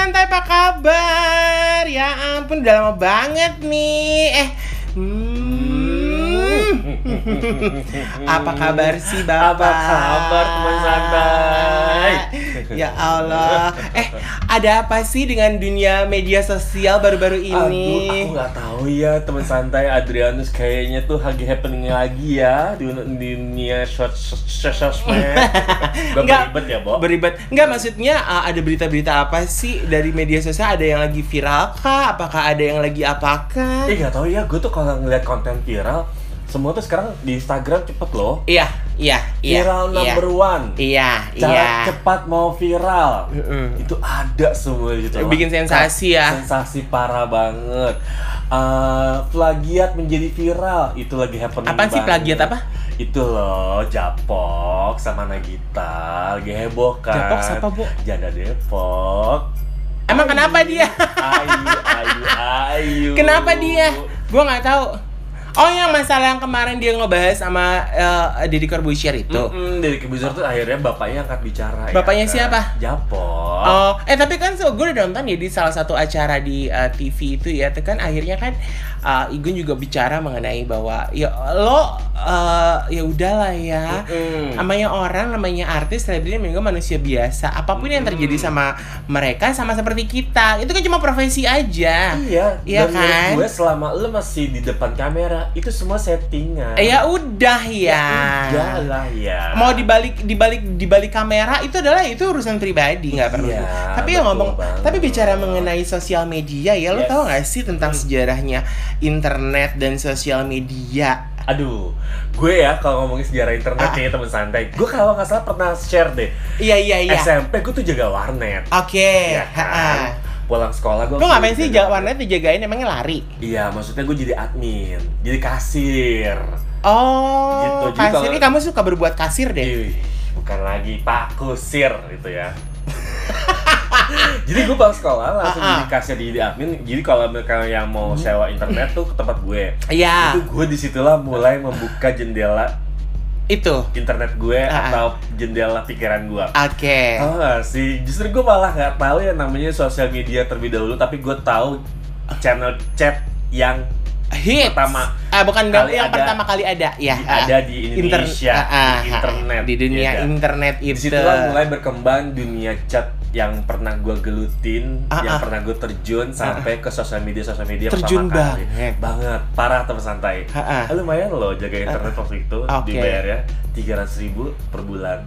santai apa kabar? Ya ampun udah lama banget nih. Eh, hmm. apa kabar sih bapak? Apa kabar teman santai? Ya Allah. Eh, ada apa sih dengan dunia media sosial baru-baru Aduh, ini? aku nggak tahu ya teman santai Adrianus kayaknya tuh lagi happening lagi ya di dunia short sosmed. Gak Nggak, beribet ya, Bo? Beribet. Enggak maksudnya uh, ada berita-berita apa sih dari media sosial? Ada yang lagi viral kah? Apakah ada yang lagi apakah? Eh nggak tahu ya, gue tuh kalau ngeliat konten viral, semua tuh sekarang di Instagram cepet loh. Iya, iya, iya. Viral iya. number one. Iya, Cara iya. cepat mau viral. Mm-mm. Itu ada semua gitu. Bikin sensasi ya. Sensasi parah banget. Eh, plagiat menjadi viral itu lagi happening Apaan sih plagiat apa? Itu loh, Japok sama Nagita lagi heboh kan. Japok siapa, Bu? Janda Depok. Emang kenapa dia? Ayu, ayu, ayu. Kenapa dia? Gua nggak tahu. Oh yang masalah yang kemarin dia ngebahas sama eh, Deddy Corbuzier itu. Mm-mm, dari Kebuzer tuh akhirnya bapaknya angkat bicara. ya Bapaknya kan? siapa? Japok. Oh, eh tapi kan so, gue udah nonton ya di salah satu acara di eh, TV itu ya, itu kan akhirnya kan eh, Igun juga bicara mengenai bahwa ya lo eh, ya udahlah ya. Mm-mm. Namanya orang, namanya artis, selebriti, juga manusia biasa. Apa pun yang terjadi sama mereka sama seperti kita, itu kan cuma profesi aja. Iya, Iya dan kan? gue selama lu masih di depan kamera itu semua settingan. Ya udah ya. Udah lah ya. Mau dibalik dibalik dibalik kamera itu adalah itu urusan pribadi nggak perlu. Iya, tapi ya ngomong, banget. tapi bicara mengenai sosial media ya, lo Yes. tau gak sih tentang sejarahnya internet dan sosial media? Aduh, gue ya kalau ngomongin sejarah internet Ah. nih temen santai, gue kalau nggak salah pernah share deh. Iya iya iya. SMP gue tuh jaga warnet. Oke. Ya ha-ha. kan? Pulang sekolah gue. Lo ngapain sih jaga warnet dijagain emangnya lari? Iya, maksudnya gue jadi admin, jadi kasir. Oh, Gitu, jadi kasir kalau- ini kamu suka berbuat kasir deh. Ih, bukan lagi Pak Kusir gitu ya. jadi gue pulang sekolah langsung ah. jadi kasir jadi admin. Jadi kalau mereka yang mau sewa internet tuh ke tempat gue. Iya, Itu gue di situlah mulai membuka jendela itu. internet gue ah. atau jendela pikiran gue. Oke. Tahu gak sih? Justru gue malah nggak tahu yang namanya sosial media terlebih dahulu, tapi gue tahu channel chat yang Hits. pertama ah bukan kali yang ada- pertama kali ada ya di- ada di Inter- Indonesia, ah, ah, di internet, di dunia ya internet di itu situ lah mulai berkembang dunia chat yang pernah gue gelutin, Ah, yang ah. pernah gue terjun sampai ke sosial media sosial media Terjun pertama kali. banget. banget, parah teman santai. Ah, ah. Ah, lumayan loh jaga internet waktu itu Oke. dibayar ya tiga ratus ribu per bulan.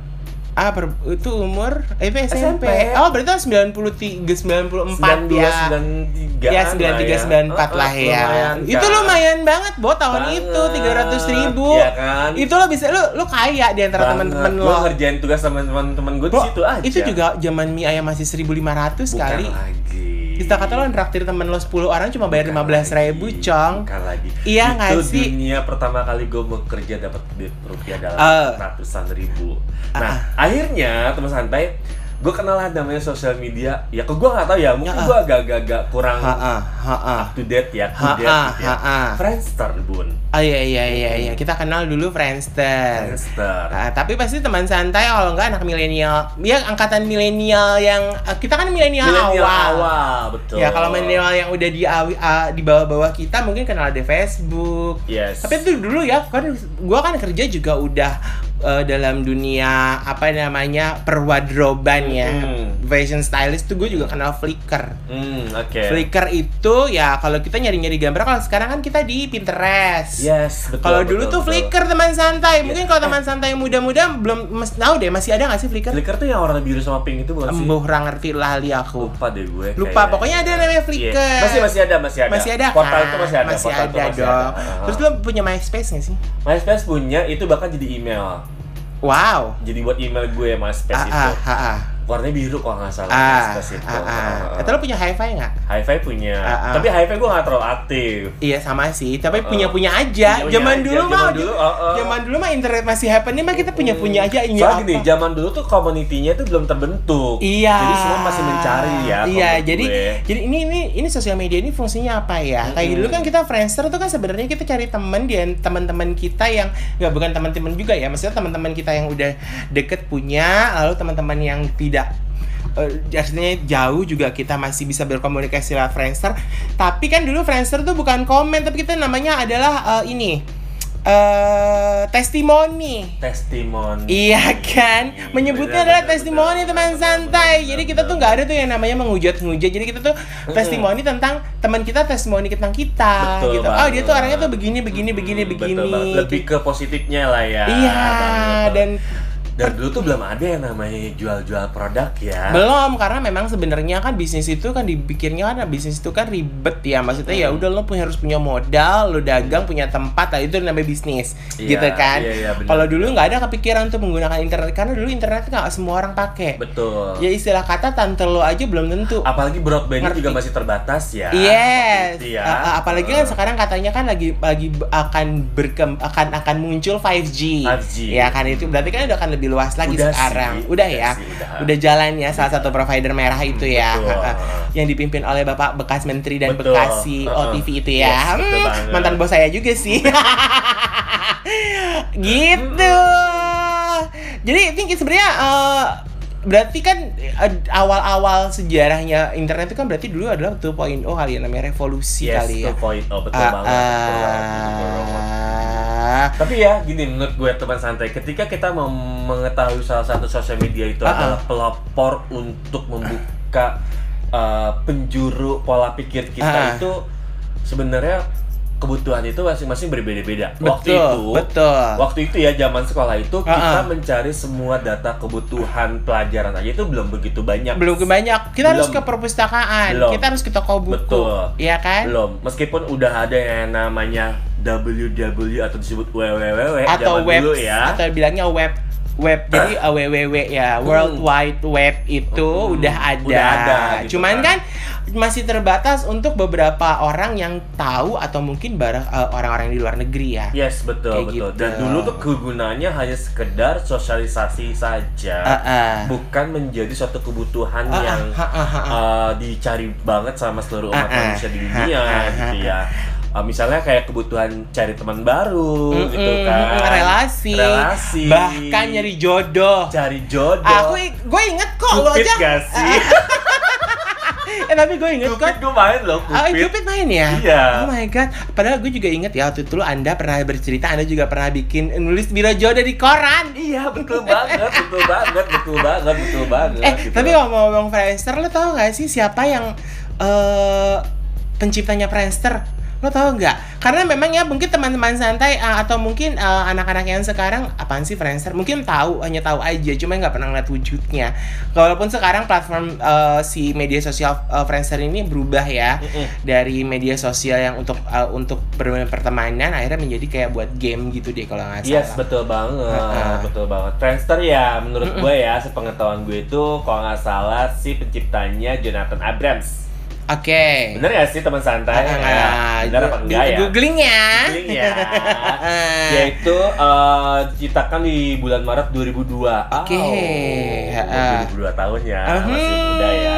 Ah per- itu umur eh, SMP. SMP. oh berarti tahun 93 94 ya 92, 93 ya 93 94 lah ya itu lumayan banget bo tahun Banget. itu 300 ribu Iya kan? itu lo bisa lo lo kaya di antara teman-teman Gue lo ngerjain tugas sama teman-teman gue di situ aja. itu juga zaman mie ayam masih 1500 Bukan kali lagi. Kita kata lo traktir temen lo 10 orang cuma bayar Bukan 15 ribu cong Bukan lagi. Iya nggak Itu sih? dunia pertama kali gue bekerja dapat duit rupiah dalam Eh. ratusan ribu. Ah. Nah, akhirnya teman santai, gue kenal lah namanya sosial media. Ya, kok gue nggak tahu ya, mungkin gue agak-agak kurang ha ha ah up to date ya, to Ha, date gitu ya. ha. Friendster bun, Oh iya iya iya iya kita kenal dulu Friendster. Friendster. Nah, tapi pasti teman santai kalau enggak anak milenial. Ya angkatan milenial yang eh, kita kan milenial awal. awal, betul. Ya kalau milenial yang udah di ah, di bawah-bawah kita mungkin kenal ada Facebook. Yes. Tapi itu dulu ya kan gua kan kerja juga udah eh, dalam dunia apa namanya perwadroban ya. Hmm. Fashion stylist tuh gue juga kenal Flickr. Hmm, oke. Flickr itu ya kalau kita nyari-nyari gambar kalau sekarang kan kita di Pinterest. Yes, betul. Kalau dulu betul, tuh betul. Flickr teman santai. Iya. Mungkin kalau teman santai yang muda-muda belum mes- tahu deh masih ada nggak sih Flickr? Flickr tuh yang warna biru sama pink itu bukan sih? Ra ngerti lali aku. Lupa deh gue. Lupa, kayaknya. pokoknya ada namanya Iya. Flickr. Masih masih ada, masih ada. Masih ada Portal kan? itu masih ada. Masih portal ada masih dong. ada. Terus lo punya MySpace nggak sih? MySpace punya itu bahkan jadi email. Wow. Jadi buat email gue MySpace Ah, itu. ah, ah, ah. Warnanya biru kalau nggak salah Ah, ah, ah. Lo punya hi-fi nggak? Hi-Fi punya. Ah, ah. Tapi Hi-Fi gue nggak terlalu aktif. Iya sama sih, tapi Uh-uh. punya punya aja. Punya-punya Zaman aja, dulu zaman mah, dulu, uh-uh. zaman dulu mah internet masih happening mah kita punya punya aja ini Soalnya gini, zaman dulu tuh community-nya tuh belum terbentuk. Iya. Jadi semua masih mencari ya. Iya, jadi gue. jadi ini ini ini sosial media ini fungsinya apa ya? Kayak Mm-mm. dulu kan kita Friendster tuh kan sebenarnya kita cari temen dia teman-teman kita yang nggak bukan teman-teman juga ya, maksudnya teman-teman kita yang udah deket punya, lalu teman-teman yang tidak eh, artinya jauh juga kita masih bisa berkomunikasi lewat Friendster. Tapi kan dulu Friendster tuh bukan komen, tapi kita namanya adalah eh, ini eh testimoni. testimoni Iya kan, menyebutnya Benar, adalah testimoni teman santai. Jadi kita tuh nggak ada tuh yang namanya menghujat-menghujat. Jadi kita tuh testimoni tentang teman kita, testimoni tentang kita. Betul gitu. Oh dia tuh orangnya tuh begini, begini, begini, Hmm, begini. betul banget. lebih ke positifnya lah ya Iya dan dan dulu tuh belum ada yang namanya jual-jual produk ya belum karena memang sebenarnya kan bisnis itu kan dipikirnya kan bisnis itu kan ribet ya maksudnya ya Hmm. udah lo punya harus punya modal lo dagang punya tempat nah itu namanya bisnis Iya, gitu kan iya, iya, benar. kalau dulu nggak ada kepikiran tuh menggunakan internet karena dulu internet nggak semua orang pakai betul ya istilah kata tante lo aja belum tentu apalagi broadbandnya Ngerti. juga masih terbatas ya Yes. Ya. A- apalagi kan sekarang katanya kan lagi lagi akan berkem akan akan muncul 5G. 5G. Ya kan itu berarti kan udah akan lebih luas lagi Udah sekarang. sih, udah udah ya. sih, udah. Udah jalan ya salah satu provider merah itu ya. betul. Yang dipimpin oleh Bapak bekas menteri dan Betul. bekas si Ha-ha. OTV itu ya. Yes, Hmm, mantan bos saya juga sih. gitu. Jadi I think sebenarnya eh, berarti kan eh, awal-awal sejarahnya internet itu kan berarti dulu adalah 2.0 kali ya namanya revolusi yes kali ya. 2.0 betul Ah, banget betul ah. Tapi ya gini menurut gue teman santai ketika kita mengetahui salah satu sosial media itu Ah, adalah pelopor untuk membuka uh, penjuru pola pikir kita Ah. itu sebenarnya kebutuhan itu masing-masing berbeda-beda. Waktu itu betul. waktu itu ya zaman sekolah itu Ah, kita mencari semua data kebutuhan pelajaran aja itu belum begitu banyak. belum banyak. Kita harus Belum. ke perpustakaan, Belum. kita harus ke toko buku. Betul. Iya kan? Belum, meskipun udah ada yang namanya www atau disebut www Atau web dulu ya. atau bilangnya web web jadi uh, www ya World Wide Web itu Hmm, udah ada. udah ada, gitu Cuman kan. kan masih terbatas untuk beberapa orang yang tahu atau mungkin barang uh, orang-orang di luar negeri ya. Yes, betul, Kayak betul. gitu. Dan dulu tuh kegunaannya hanya sekedar sosialisasi saja. Ah, ah. Bukan menjadi suatu kebutuhan Ah, ah, yang ah, ah, ah, ah. uh, dicari banget sama seluruh umat Ah, ah. manusia di dunia Ah, ah, gitu ah, ya. Uh, misalnya kayak kebutuhan cari teman baru gitu Mm-mm, kan. relasi, Relasi. bahkan nyari jodoh. cari jodoh. Aku gue inget kok lo aja. gak sih? eh tapi gue inget Cupid kok. gue main loh, Ah, Cupid. Cupid main ya? Iya. Oh my god. Padahal gue juga inget ya waktu itu lo Anda pernah bercerita Anda juga pernah bikin nulis biro jodoh di koran. Iya, betul banget, betul banget, betul banget, betul banget. Eh, gitu. tapi ngomong-ngomong Friendster, lo tau gak sih siapa yang eh penciptanya Friendster? Lo tau nggak? Karena memang ya mungkin teman-teman santai uh, atau mungkin uh, anak-anak yang sekarang apaan sih Friendster? Mungkin tahu, hanya tahu aja, cuma nggak pernah ngeliat wujudnya. Walaupun sekarang platform uh, si media sosial uh, Friendster ini berubah ya Mm-mm. dari media sosial yang untuk uh, untuk bermain pertemanan akhirnya menjadi kayak buat game gitu deh kalau nggak salah. Yes, betul banget, Heeh. betul banget. Friendster ya, menurut Mm-mm. gue ya, sepengetahuan gue itu kalau nggak salah si penciptanya Jonathan Abrams. Oke. Bener ya sih teman santai? Ah, Ya, Bener apa di- enggak ya? Googling ya. Googling ya. Yaitu eh, diciptakan di bulan Maret 2002. Oke. Oh, Heeh. 2002 tahun ya, Hmm. masih muda ya.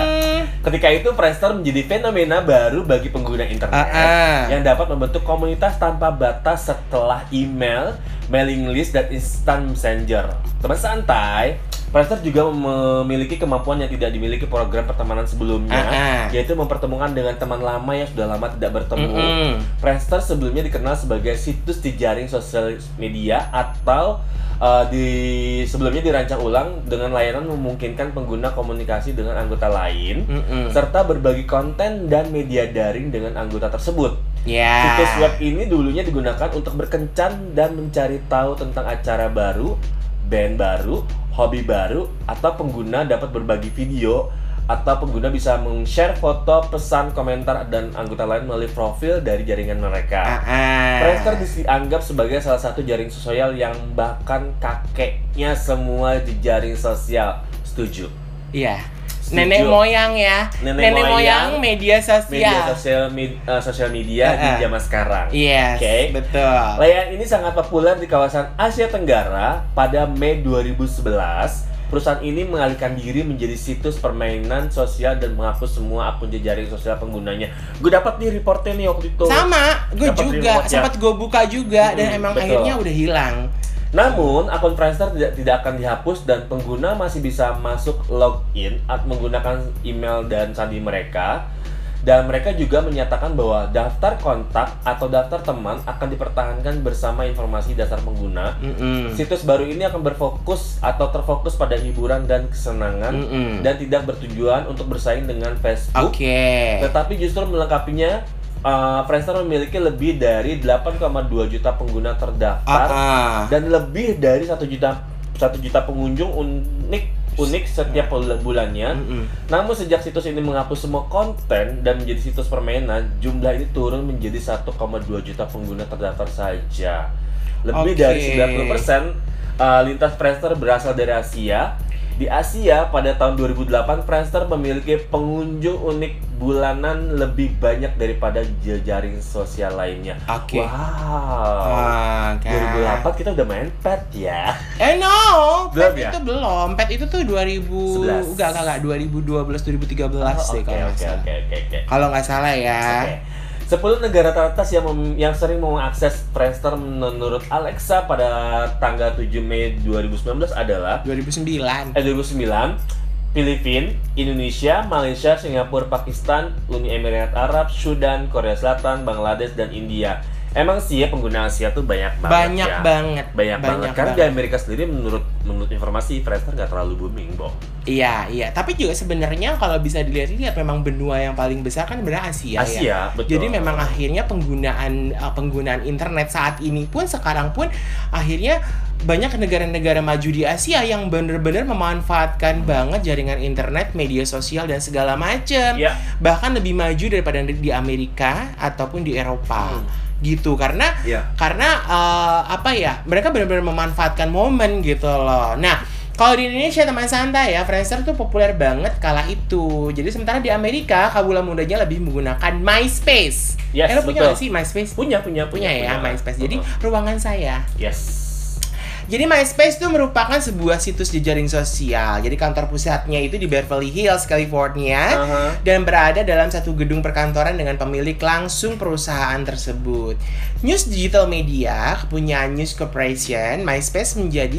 Ketika itu Friendster menjadi fenomena baru bagi pengguna internet Ah, ah. yang dapat membentuk komunitas tanpa batas setelah email, mailing list, dan instant messenger. Teman santai, Friendster juga memiliki kemampuan yang tidak dimiliki program pertemanan sebelumnya, Ah, ah. yaitu mempertemukan dengan teman lama yang sudah lama tidak bertemu. Mm-mm. Friendster sebelumnya dikenal sebagai situs di jaring sosial media atau uh, di sebelumnya dirancang ulang dengan layanan memungkinkan pengguna komunikasi dengan anggota lain Mm-mm. serta berbagi konten dan media daring dengan anggota tersebut. Ya. Situs web ini dulunya digunakan untuk berkencan dan mencari tahu tentang acara baru, band baru, hobi baru, atau pengguna dapat berbagi video atau pengguna bisa meng-share foto, pesan, komentar dan anggota lain melalui profil dari jaringan mereka. Ah, ah. Friendster dianggap sebagai salah satu jaring sosial yang bahkan kakeknya semua di jaring sosial. Setuju. Iya. Setuju. Nenek moyang ya. Nenek moyang, moyang, media sosial. Media sosial med- eh, sosial media di Ah, ah. zaman sekarang. Yes, Oke. betul. Layanan ini sangat populer di kawasan Asia Tenggara pada Mei 2011. Perusahaan ini mengalihkan diri menjadi situs permainan sosial dan menghapus semua akun jejaring sosial penggunanya. Gue dapat nih reportnya nih waktu itu. Sama, gue juga sempat gue buka juga dan Mm-mm, emang betul. akhirnya udah hilang. Namun, akun Friendster tidak tidak akan dihapus dan pengguna masih bisa masuk login menggunakan email dan sandi mereka. Dan mereka juga menyatakan bahwa daftar kontak atau daftar teman akan dipertahankan bersama informasi dasar pengguna. Mm-mm. Situs baru ini akan berfokus atau terfokus pada hiburan dan kesenangan Mm-mm. dan tidak bertujuan untuk bersaing dengan Facebook. Oke. Tetapi justru melengkapinya, uh, Friendster memiliki lebih dari 8,2 juta pengguna terdaftar Ah, ah. dan lebih dari satu juta satu juta pengunjung unik unik setiap bul- bulannya. Mm-mm. Namun sejak situs ini menghapus semua konten dan menjadi situs permainan, jumlah ini turun menjadi 1,2 juta pengguna terdaftar saja. Lebih Oke. dari 90% uh, lintas Friendster berasal dari Asia. Di Asia pada tahun 2008 Friendster memiliki pengunjung unik bulanan lebih banyak daripada jejaring sosial lainnya. Oke. Wow. Wah, kan. 2008 kita udah main pet ya. Eh no, Belum pet ya? itu belum. Pet itu tuh 2000 11. enggak enggak enggak 2012 2013 Oh, deh Oke kalau salah. oke oke oke. Kalau nggak salah ya. Oke. 10 negara teratas yang mem- yang sering mengakses Friendster menurut Alexa pada tanggal 7 Mei 2019 adalah 2009. eh 2009 Filipina, Indonesia, Malaysia, Singapura, Pakistan, Uni Emirat Arab, Sudan, Korea Selatan, Bangladesh dan India. Emang sih ya pengguna Asia tuh banyak banget banyak ya. banget. Banyak, banget. Karena di. Amerika sendiri menurut menurut informasi Friendster nggak terlalu booming, Bo. Iya, iya. Tapi juga sebenarnya kalau bisa dilihat-lihat memang benua yang paling besar kan sebenarnya Asia, Asia, ya. betul. Jadi memang akhirnya penggunaan uh, penggunaan internet saat ini pun sekarang pun akhirnya banyak negara-negara maju di Asia yang benar-benar memanfaatkan banget jaringan internet, media sosial dan segala macam. Ya. Bahkan lebih maju daripada di Amerika ataupun di Eropa. Hmm. Gitu karena Ya. karena eh, apa ya mereka benar-benar memanfaatkan momen gitu loh nah kalau di Indonesia teman santai ya Friendster tuh populer banget kala itu jadi sementara di Amerika kabula mudanya lebih menggunakan MySpace Yes, eh, lo punya betul. nggak sih MySpace Punya, punya, punya ya MySpace jadi Uh-huh. ruangan saya Yes. Jadi MySpace itu merupakan sebuah situs jejaring sosial. Jadi kantor pusatnya itu di Beverly Hills, California. Aha. Dan berada dalam satu gedung perkantoran dengan pemilik langsung perusahaan tersebut. News Digital Media, kepunyaan News Corporation, MySpace menjadi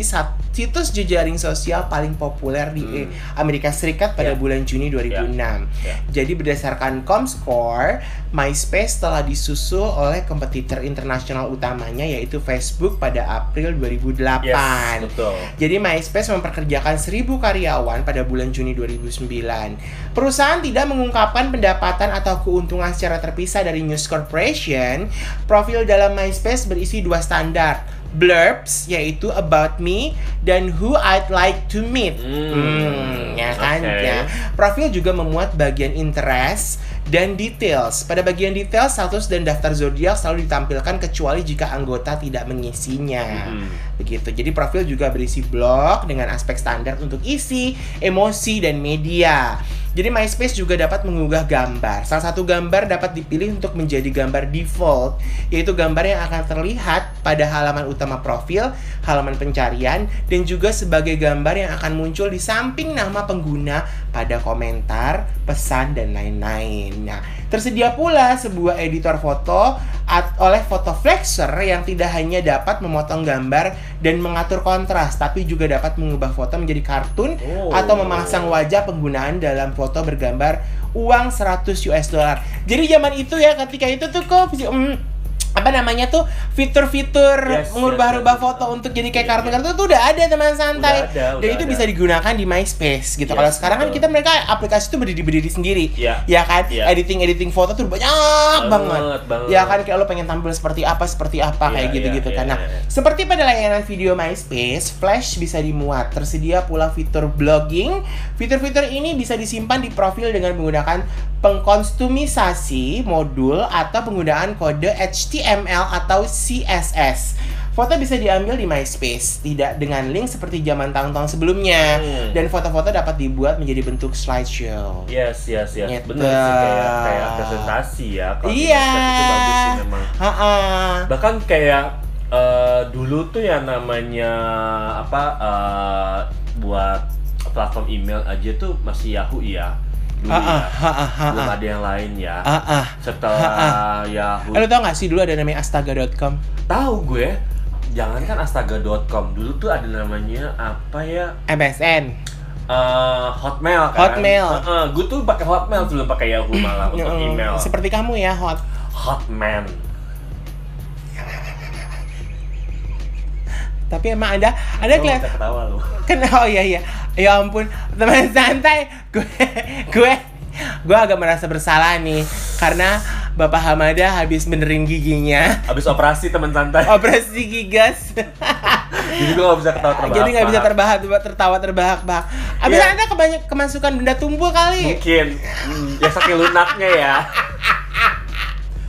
situs jejaring sosial paling populer di Hmm. eh, Amerika Serikat pada Ya. bulan Juni 2006. Ya. Jadi berdasarkan Comscore, MySpace telah disusul oleh kompetitor internasional utamanya yaitu Facebook pada April 2008. Yes, betul. Jadi MySpace memperkerjakan 1000 karyawan pada bulan Juni 2009. Perusahaan tidak mengungkapkan pendapatan atau keuntungan secara terpisah dari News Corporation. Profil dalam MySpace berisi dua standar. Blurbs yaitu about me dan who I'd like to meet. Hmm, Hmm, ya kan oke. ya. Profil juga memuat bagian interest dan details. Pada bagian details, status dan daftar zodiak selalu ditampilkan kecuali jika anggota tidak mengisinya. Hmm. Begitu. Jadi profil juga berisi blog dengan aspek standar untuk isi, emosi, dan media. Jadi MySpace juga dapat mengunggah gambar. Salah satu gambar dapat dipilih untuk menjadi gambar default, yaitu gambar yang akan terlihat pada halaman utama profil, halaman pencarian, dan juga sebagai gambar yang akan muncul di samping nama pengguna pada komentar, pesan, dan lain-lain. Nah, tersedia pula sebuah editor foto at- oleh foto flexer yang tidak hanya dapat memotong gambar dan mengatur kontras, tapi juga dapat mengubah foto menjadi kartun Oh. atau memasang wajah penggunaan dalam foto bergambar uang 100 US dollar. Jadi zaman itu ya ketika itu tuh kok mm, apa namanya tuh fitur-fitur Yes, mengubah-ubah yes, yes. foto untuk jadi kayak Iya, kartun-kartun tuh udah ada teman santai. Udah ada, Dan udah itu ada. bisa digunakan di MySpace gitu. Yes, Kalau sekarang kan kita mereka aplikasi itu berdiri-berdiri sendiri. Iya. Ya kan? Iya. Editing-editing foto tuh banyak banget. Banget, banget. Ya kan kayak lo pengen tampil seperti apa, seperti apa Iya, kayak gitu-gitu iya, kan. iya, Nah, iya. seperti pada layanan video MySpace, Flash bisa dimuat. Tersedia pula fitur blogging. Fitur-fitur ini bisa disimpan di profil dengan menggunakan pengkonsumisasi modul atau penggunaan kode HTML atau CSS. Foto bisa diambil di MySpace, tidak dengan link seperti zaman tahun-tahun sebelumnya. Hmm. Dan foto-foto dapat dibuat menjadi bentuk slideshow. Yes, yes, yes. Gitu. Bener sih kayak kayak presentasi ya. Kalau Iya. itu bagus sih memang. Bahkan kayak eh, dulu tuh ya namanya apa eh, buat platform email aja tuh masih Yahoo ya. Dulu Ah, ya. ah, ah, ah, ah, Belum ah. ada yang lain ya. Ah, ah. Setelah Yahoo Eh, lo tau gak sih dulu ada namanya astaga.com? tahu gue jangankan astaga.com dulu tuh ada namanya apa ya MSN. Eh, Hotmail kan Hotmail. gue tuh pakai Hotmail sebelum pakai Yahoo malah untuk email Seperti kamu ya, Hot. Hotman Tapi emang ada ada kelihatan ketawa lu. Kan oh iya iya. Ya ampun teman santai. Gue gue gue agak merasa bersalah nih. Karena Bapak Hamada habis benerin giginya. Abis operasi teman santai. Operasi gigas. Jadi gue gak bisa ketawa terbahak jadi nggak bisa terbahak tertawa terbahak-bahak. Abis Iya. anda kebanyak kemasukan benda tumpul kali. Mungkin. Hmm, ya saking lunaknya ya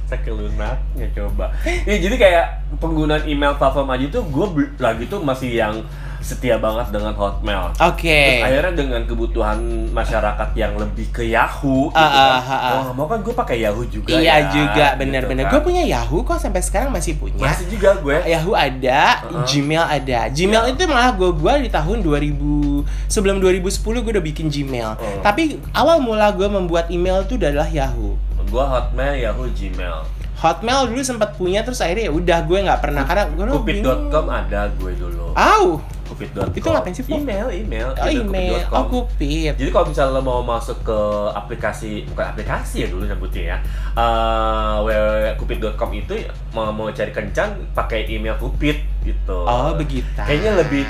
saking lunaknya coba ya jadi kayak penggunaan email platform aja tuh gue lagi tuh masih yang setia banget dengan Hotmail oke Terus akhirnya dengan kebutuhan masyarakat yang lebih ke Yahoo gitu Ah, kan. ah, ah, ah. Mau kan gue pakai Yahoo juga iya ya, juga gitu bener-bener kan. gue punya Yahoo kok sampai sekarang masih punya Masih juga gue. Yahoo ada, Uh-uh. Gmail ada. Gmail Iya. itu malah gue buat di tahun 2000 sebelum 2010 gue udah bikin Gmail. Oh. Tapi awal mula gue membuat email itu adalah Yahoo. Gue Hotmail, Yahoo, Gmail. Hotmail dulu sempat punya terus akhirnya ya udah gue nggak pernah karena gue. Kupit.com ada gue dulu. Au, Kupit.com. Itu ngapain sih? Email, email. oh email, Kupit.com. oh kupit. Jadi kalau misalnya lo mau masuk ke aplikasi, bukan aplikasi ya dulu nyebutnya ya, uh, www.kupit.com itu mau mau cari kencan pakai email Kupit gitu. Oh begitu. Kayaknya lebih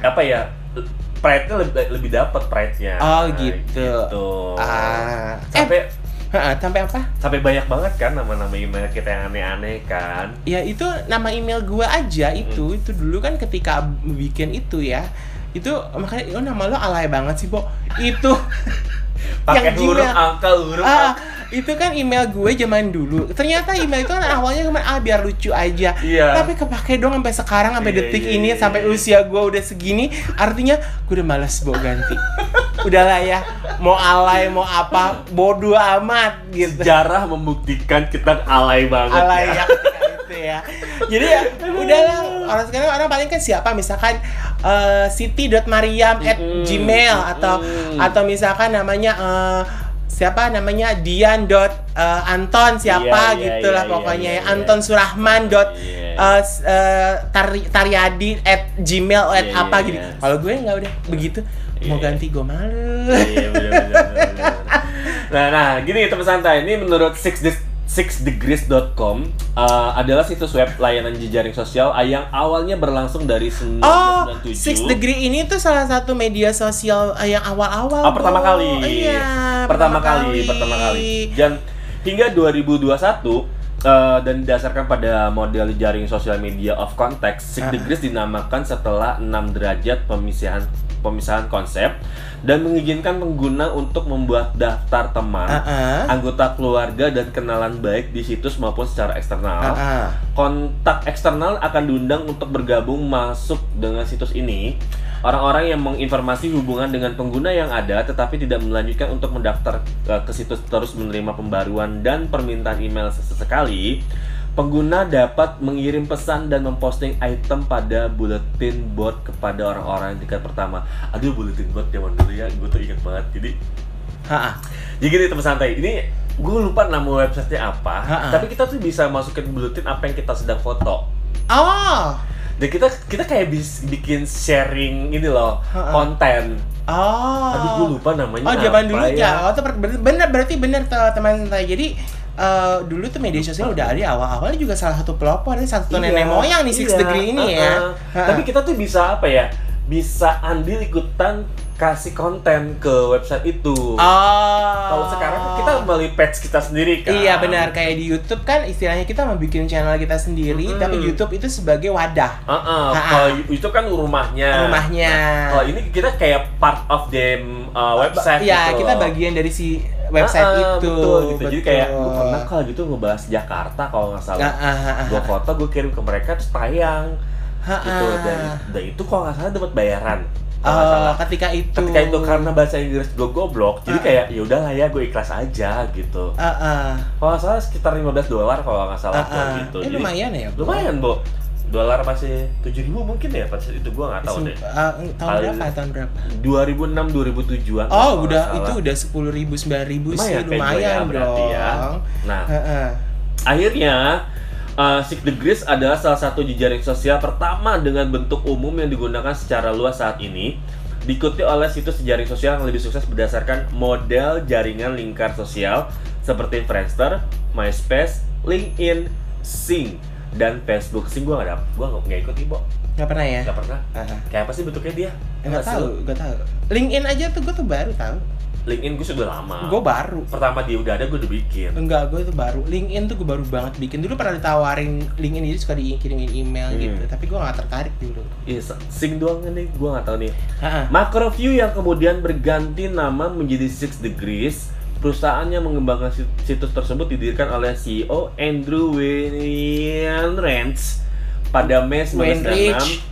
apa ya? Pride-nya lebih lebih dapat pride-nya. Oh, gitu. Gitu. Ah, Sampai Sampai apa? sampai banyak banget kan nama-nama email kita yang aneh-aneh kan. Ya itu nama email gue aja itu itu dulu kan ketika bikin itu ya itu makanya oh, nama lo alay banget sih Bo itu Pakai Yang huruf angka huruf ah itu kan email gue zaman dulu ternyata email itu kan awalnya cuma ah biar lucu aja Iya. tapi kepake dong sampai sekarang sampai Iya, detik iya, ini iya, sampai iya. usia gue udah segini artinya gue udah malas Bo ganti udahlah ya mau alay mau apa bodoh amat gitu. Sejarah membuktikan kita alay banget alay ya. ya itu ya. Jadi ya udahlah. Orang sekarang orang paling kan siapa? Misalkan eh, siti.mariam at Mm-mm, gmail atau atau misalkan namanya eh, siapa namanya? Dian dot eh, anton siapa Iya, iya, gitu lah iya, pokoknya iya, ya. iya. anton surahman dot eh, s- eh, Tari- taryadi at gmail at Iya, apa iya, gitu. iya. kalau gue nggak udah begitu mau Iya. ganti gue malu Iya. Nah, nah, gini teman santai. Ini menurut six de- sixdegrees.com uh, adalah situs web layanan jejaring sosial yang awalnya berlangsung dari Oh, 1997. Six Degree ini tuh salah satu media sosial eh, yang awal-awal. Oh, pertama kali. Iya, pertama kali, pertama kali. Dan hingga 2021 eh, dan didasarkan pada model jaring sosial media of context, Six Ah. Degrees dinamakan setelah 6 derajat pemisahan pemisahan konsep dan mengizinkan pengguna untuk membuat daftar teman, Ah, ah. anggota keluarga dan kenalan baik di situs maupun secara eksternal. Ah, ah. Kontak eksternal akan diundang untuk bergabung masuk dengan situs ini. Orang-orang yang menginformasi hubungan dengan pengguna yang ada tetapi tidak melanjutkan untuk mendaftar eh, ke situs terus menerima pembaruan dan permintaan email sesekali, pengguna dapat mengirim pesan dan memposting item pada bulletin board kepada orang-orang di tingkat pertama. Aduh bulletin board zaman dulu ya, gue tuh ingat banget. Jadi Ah, ah. jadi gini teman santai, ini gue lupa nama websitenya apa, Ha-ha. tapi kita tuh bisa masukin bulletin apa yang kita sedang foto. Oh. Dan kita kita kayak bis, bikin sharing ini loh Ha-ha. konten. Oh. Aduh gue lupa namanya. Oh, zaman dulu ya. Oh, tuh ber- bener berarti bener teman saya. Jadi eh, dulu tuh media sosial udah ada awal-awalnya juga salah satu pelopor ini satu Iya, nenek moyang nih Six iya, Degree ini ya. ha-ha. Ha-ha. Tapi kita tuh bisa apa ya? Bisa andil ikutan kasih konten ke website itu. Oh. Kalau sekarang kan kita melalui page kita sendiri kan. Iya benar kayak di YouTube kan istilahnya kita mau bikin channel kita sendiri Mm-mm. tapi YouTube itu sebagai wadah Heeh, Ha-ha. kalau itu kan rumahnya. rumahnya. Kalau ini kita kayak part of the uh, website Iya, gitu kita loh. bagian dari si website Ah, ah, itu. betul gitu. Jadi kayak gue betul. pernah kalau gitu ngebahas Jakarta kalau nggak Ah, salah. ah, ah, ah. Gue foto, gue kirim ke mereka terus tayang Ha, gitu. ah. Dan, dan itu kalau nggak salah dapat bayaran. Kalau Oh, salah. ketika itu. Ketika itu karena bahasa Inggris gue goblok, jadi Ah. kayak ya udahlah ya gue ikhlas aja gitu. Ah, ah. Kalau nggak salah sekitar 15 dolar kalau nggak salah Ah, waktu ah. gitu. Eh, Jadi, lumayan ya. Bro. Lumayan, Bo. Dolar masih 7000 mungkin ya pas itu gue nggak tahu deh. Ah, tahun Kali- berapa? Tahun berapa? 2006 2007-an. Oh, udah itu udah sepuluh ribu sembilan ribu sih Lumayan, gue lumayan ya, berarti dong. ya. Nah, Ah, ah. akhirnya Uh, Six Degrees adalah salah satu jejaring sosial pertama dengan bentuk umum yang digunakan secara luas saat ini. Diikuti oleh situs jejaring sosial yang lebih sukses berdasarkan model jaringan lingkar sosial seperti Friendster, MySpace, LinkedIn, Sing, dan Facebook. Sing gue gak ada, gue gak ikut ibu, Gak pernah ya? gak pernah. Ah, Kayak apa sih bentuknya dia? Gak Nggak sih tahu, gak tahu. LinkedIn aja tuh gue tuh baru tahu. LinkedIn gue sudah lama. Gue baru. Pertama dia udah ada gue udah bikin. Enggak, gue tuh baru. LinkedIn tuh gue baru banget bikin. Dulu pernah ditawarin LinkedIn jadi suka dikirimin email Hmm. gitu. Tapi gue gak tertarik dulu. Iya, Sing doang nih, gue gak tahu nih. Heeh. Macroview yang kemudian berganti nama menjadi Six Degrees, perusahaan yang mengembangkan sit- situs tersebut didirikan oleh CEO Andrew Wainwright pada Mei 1996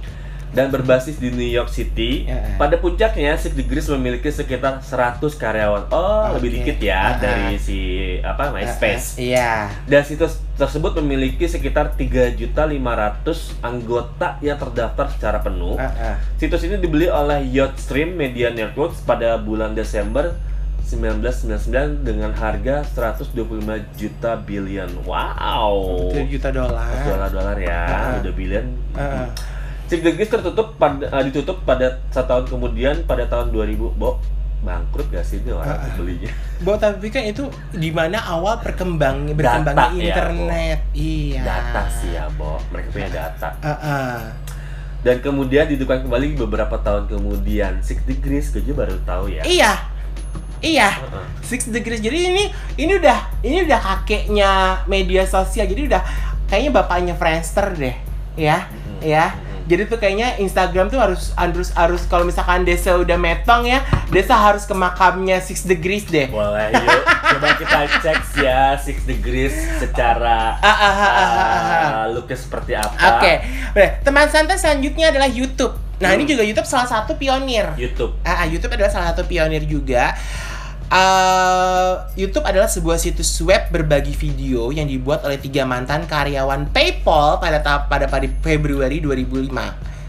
dan berbasis di New York City. Ya. Pada puncaknya, Six Degrees memiliki sekitar 100 karyawan. Oh, Oke. lebih dikit ya Ah. dari si apa MySpace. Heeh, Iya. Dan situs tersebut memiliki sekitar 3.500 anggota yang terdaftar secara penuh. Heeh. Situs ini dibeli oleh Yachtstream Media Networks pada bulan Desember 1999 dengan harga 125 juta billion. Wow. 7 juta dolar. Dolar-dolar ya, Ah. udah billion. Heeh. Six Degrees tertutup pada eh, ditutup pada satu tahun kemudian pada tahun 2000. Bo, bangkrut gak sih ini orang Ah. belinya? Bo, tapi kan itu di mana awal perkembang berkembangnya Data ya, internet. iya. Data sih ya, Bo. Mereka punya data. Heeh. Dan kemudian dihidupkan kembali beberapa tahun kemudian. Six Degrees gue juga baru tahu ya. Iya. Iya. Heeh. Six degrees. Jadi ini ini udah ini udah kakeknya media sosial. Jadi udah kayaknya bapaknya Friendster deh. Ya. Mhm. Ya. Mhm. Jadi tuh kayaknya Instagram tuh harus harus harus kalau misalkan Desa udah metong ya, Desa harus ke makamnya Six Degrees deh. Boleh yuk coba kita cek ya Six Degrees secara ah. uh, looknya seperti apa. Oke, Baik, teman santai selanjutnya adalah YouTube. Nah, ini Hmm. juga YouTube salah satu pionir. YouTube. Ah, YouTube adalah salah satu pionir juga. Eh, YouTube adalah sebuah situs web berbagi video yang dibuat oleh tiga mantan karyawan PayPal pada pada pada Februari 2005.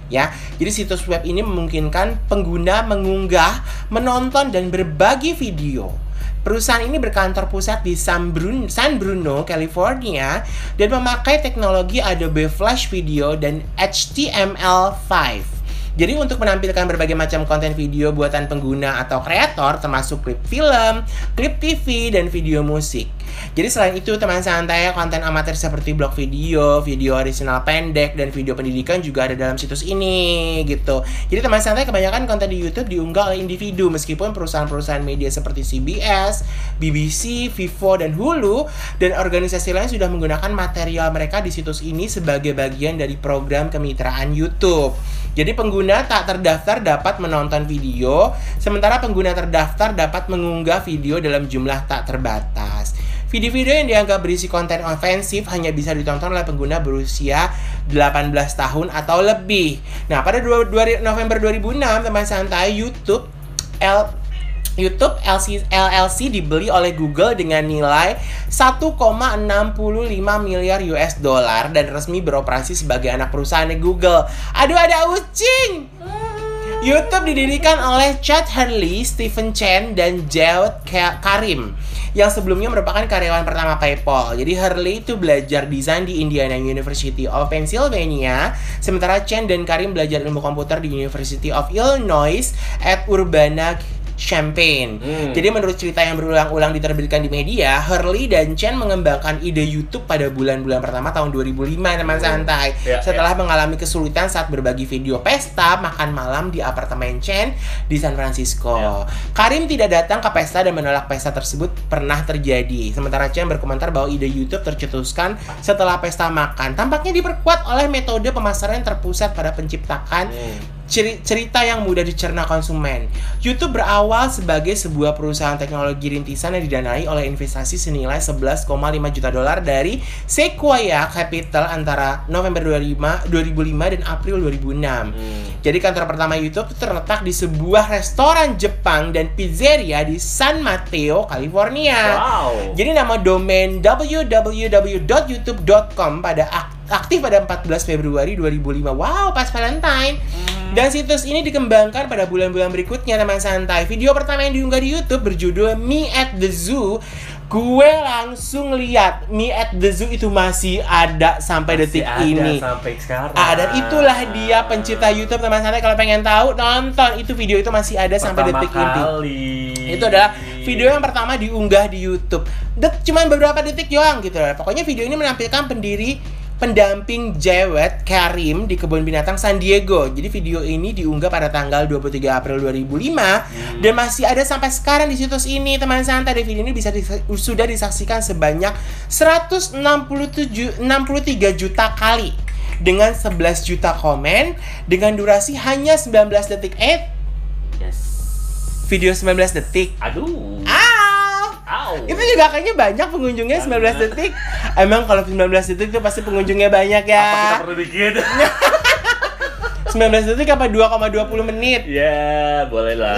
Ya, jadi situs web ini memungkinkan pengguna mengunggah, menonton dan berbagi video. Perusahaan ini berkantor pusat di San Bruno, San Bruno, California, dan memakai teknologi Adobe Flash Video dan HTML5. Jadi untuk menampilkan berbagai macam konten video buatan pengguna atau kreator termasuk klip film, klip TV, dan video musik. Jadi selain itu teman santai konten amatir seperti blog video, video original pendek, dan video pendidikan juga ada dalam situs ini gitu. Jadi teman santai kebanyakan konten di YouTube diunggah oleh individu meskipun perusahaan-perusahaan media seperti CBS, BBC, Vivo, dan Hulu dan organisasi lain sudah menggunakan material mereka di situs ini sebagai bagian dari program kemitraan YouTube. Jadi pengguna tak terdaftar dapat menonton video, sementara pengguna terdaftar dapat mengunggah video dalam jumlah tak terbatas. Video-video yang dianggap berisi konten ofensif hanya bisa ditonton oleh pengguna berusia 18 tahun atau lebih. Nah, pada 2, November 2006, teman santai YouTube L YouTube LC, LLC dibeli oleh Google dengan nilai 1,65 miliar US dollar dan resmi beroperasi sebagai anak perusahaan Google. Aduh ada ucing. YouTube didirikan oleh Chad Hurley, Stephen Chen, dan Jawed Ka- Karim yang sebelumnya merupakan karyawan pertama PayPal. Jadi Hurley itu belajar desain di Indiana University of Pennsylvania, sementara Chen dan Karim belajar ilmu komputer di University of Illinois at Urbana Champaign. Hmm. Jadi menurut cerita yang berulang-ulang diterbitkan di media, Hurley dan Chen mengembangkan ide YouTube pada bulan-bulan pertama tahun 2005 teman santai. Ya, Setelah mengalami kesulitan saat berbagi video pesta makan malam di apartemen Chen di San Francisco. Ya. Karim tidak datang ke pesta dan menolak pesta tersebut pernah terjadi. Sementara Chen berkomentar bahwa ide YouTube tercetuskan setelah pesta makan. Tampaknya diperkuat oleh metode pemasaran yang terpusat pada penciptakan Hmm. Ceri- cerita yang mudah dicerna konsumen. YouTube berawal sebagai sebuah perusahaan teknologi rintisan yang didanai oleh investasi senilai 11,5 juta dolar dari Sequoia Capital antara November 2005, 2005 dan April 2006. Hmm. Jadi kantor pertama YouTube itu terletak di sebuah restoran Jepang dan pizzeria di San Mateo, California. Wow. Jadi nama domain www.youtube.com pada ak- aktif pada 14 Februari 2005. Wow, pas Valentine. Dan situs ini dikembangkan pada bulan-bulan berikutnya teman santai. Video pertama yang diunggah di YouTube berjudul Me at the Zoo gue langsung lihat Me at the Zoo itu masih ada sampai Masih detik ada ini. sampai sekarang. Ah, dan itulah dia pencipta YouTube teman santai kalau pengen tahu nonton itu video itu masih ada sampai Pertama detik ini. kali. Itu adalah video yang pertama diunggah di YouTube. Det cuman beberapa detik doang gitu loh. Pokoknya video ini menampilkan pendiri pendamping Jewet Karim di kebun binatang San Diego. Jadi video ini diunggah pada tanggal 23 April 2005 dan masih ada sampai sekarang di situs ini teman santai. Dan video ini bisa dis- sudah disaksikan sebanyak 167 63 juta kali dengan 11 juta komen dengan durasi hanya 19 detik. Eh, Yes. video 19 detik. Aduh. Au! Au. Itu juga kayaknya banyak pengunjungnya 19 detik. Emang kalau 19 detik itu pasti pengunjungnya banyak Apa kita ya. perlu bikin? 19 detik apa 2,20 menit. ya, boleh lah.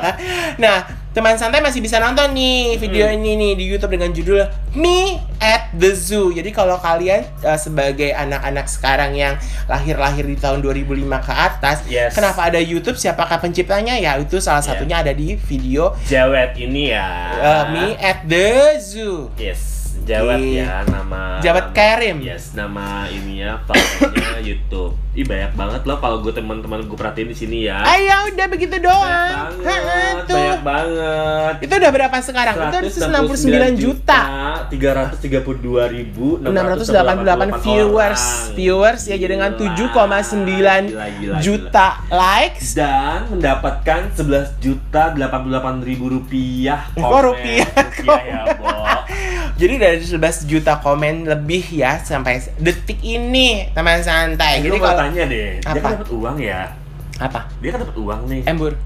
Nah, teman santai masih bisa nonton nih video Hmm. ini nih di YouTube dengan judul Me at the Zoo. Jadi kalau kalian uh, sebagai anak-anak sekarang yang lahir-lahir di tahun 2005 ke atas, Yes. kenapa ada YouTube? Siapakah penciptanya? Ya, itu salah Yeah. satunya ada di video Jawet ini ya. uh, Me at the Zoo. Yes, Di- ya nama. Jawet Karim. Yes, nama ini ya platformnya YouTube. Ih banyak banget loh kalau gue teman-teman gue perhatiin di sini ya. Ayo udah begitu banyak doang. banget, Ha-ha, tuh. banyak banget. Itu udah berapa sekarang? Itu 169 juta. 332 ribu 688 viewers. Viewers ya jadi dengan 7,9 juta likes. dan mendapatkan 11 juta 88 ribu rupiah komen. rupiah? rupiah ya Bo Jadi dari 11 juta komen lebih ya sampai detik ini teman santai. Jadi kalau tanya deh dia Apa? kan dapat uang ya apa? dia kan dapat uang nih Embur.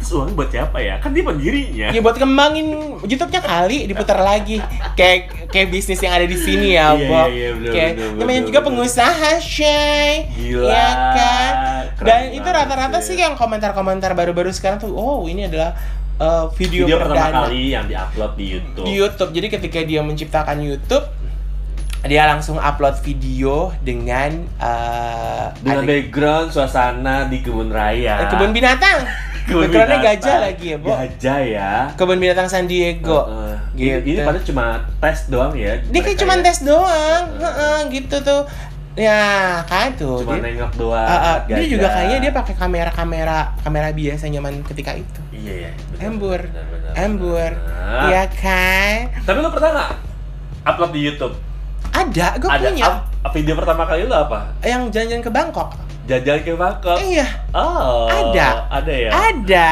terus uang buat siapa ya kan dia pendirinya Ya buat kembangin YouTube-nya kali diputar lagi. Kayak kayak bisnis yang ada di sini ya, Iya, iya, iya, bener, Kayak bener, namanya juga pengusaha, Shay. Gila, Iya kan? Dan itu rata-rata sih yang komentar-komentar baru-baru sekarang tuh, oh ini adalah uh, video, video pertama kali yang diupload di YouTube di YouTube. Jadi ketika dia menciptakan YouTube, dia langsung upload video dengan uh, dengan ada- background suasana di kebun raya eh, kebun binatang. Kebun Backgroundnya binatang. gajah lagi ya, Bo. gajah ya Kebun binatang San Diego. Heeh. Gitu. ini, ini padahal cuma tes doang ya Dia kayak cuma ya. tes doang, Heeh. Heeh, gitu tuh. Ya kan tuh. cuma dia, nengok doang Ah, ah, dia juga kayaknya dia pakai kamera-kamera kamera biasa nyaman ketika itu. iya ya Embur. Embur. Iya kan? tapi lo pernah nggak upload di YouTube Ada, gue ada punya. ap- video pertama kali lo apa Yang jalan-jalan ke Bangkok. jalan ke Bangkok Iya, oh Ada. ada ya ada.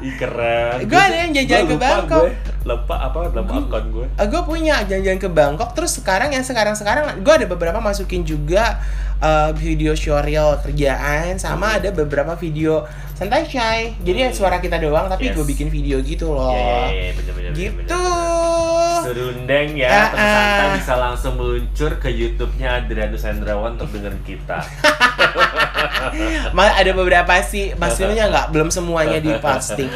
Ih, keren Gua ada yang jajan Gua ke Bangkok. gue. Lupa apa dalam Gua- akun gue gue punya jalan-jalan ke Bangkok terus sekarang yang sekarang-sekarang gue ada beberapa masukin juga uh, video showreel kerjaan sama ada beberapa video santai shy jadi ya suara kita doang tapi Yes. gue bikin video gitu loh Iya, iya, iya, bener, bener, gitu bener. Serundeng ya, Ah, santai ah. bisa langsung meluncur ke YouTube-nya Adrianus Hendrawan untuk dengerin kita. Ada beberapa sih maksudnya nggak belum semuanya di posting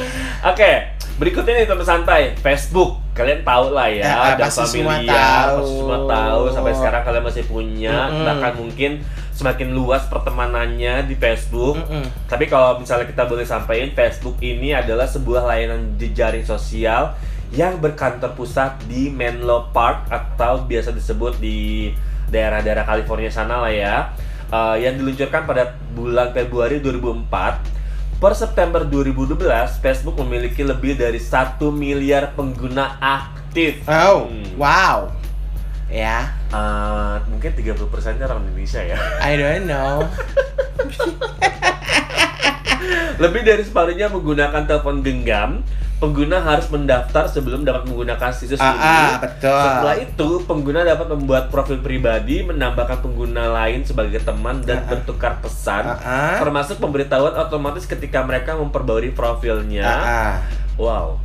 Oke, berikutnya nih teman santai, Facebook. Kalian tahu lah ya, Eh, ada familiar, tahu. pasti semua tahu. Sampai sekarang kalian masih punya, Mm-mm. bahkan mungkin semakin luas pertemanannya di Facebook. Mm-mm. Tapi kalau misalnya kita boleh sampaikan, Facebook ini adalah sebuah layanan jejaring sosial yang berkantor pusat di Menlo Park atau biasa disebut di daerah-daerah California sana lah ya. Eh, yang diluncurkan pada bulan Februari 2004. Per September 2012, Facebook memiliki lebih dari 1 miliar pengguna aktif. oh Hmm. wow ya Eh, mungkin 30%-nya orang Indonesia ya. I don't know Lebih dari separuhnya menggunakan telepon genggam, pengguna harus mendaftar sebelum dapat menggunakan situs ah, ini. ah betul Setelah itu, pengguna dapat membuat profil pribadi, menambahkan pengguna lain sebagai teman dan Ah, ah. bertukar pesan, Ah, ah. termasuk pemberitahuan otomatis ketika mereka memperbarui profilnya. Ah, ah. Wow,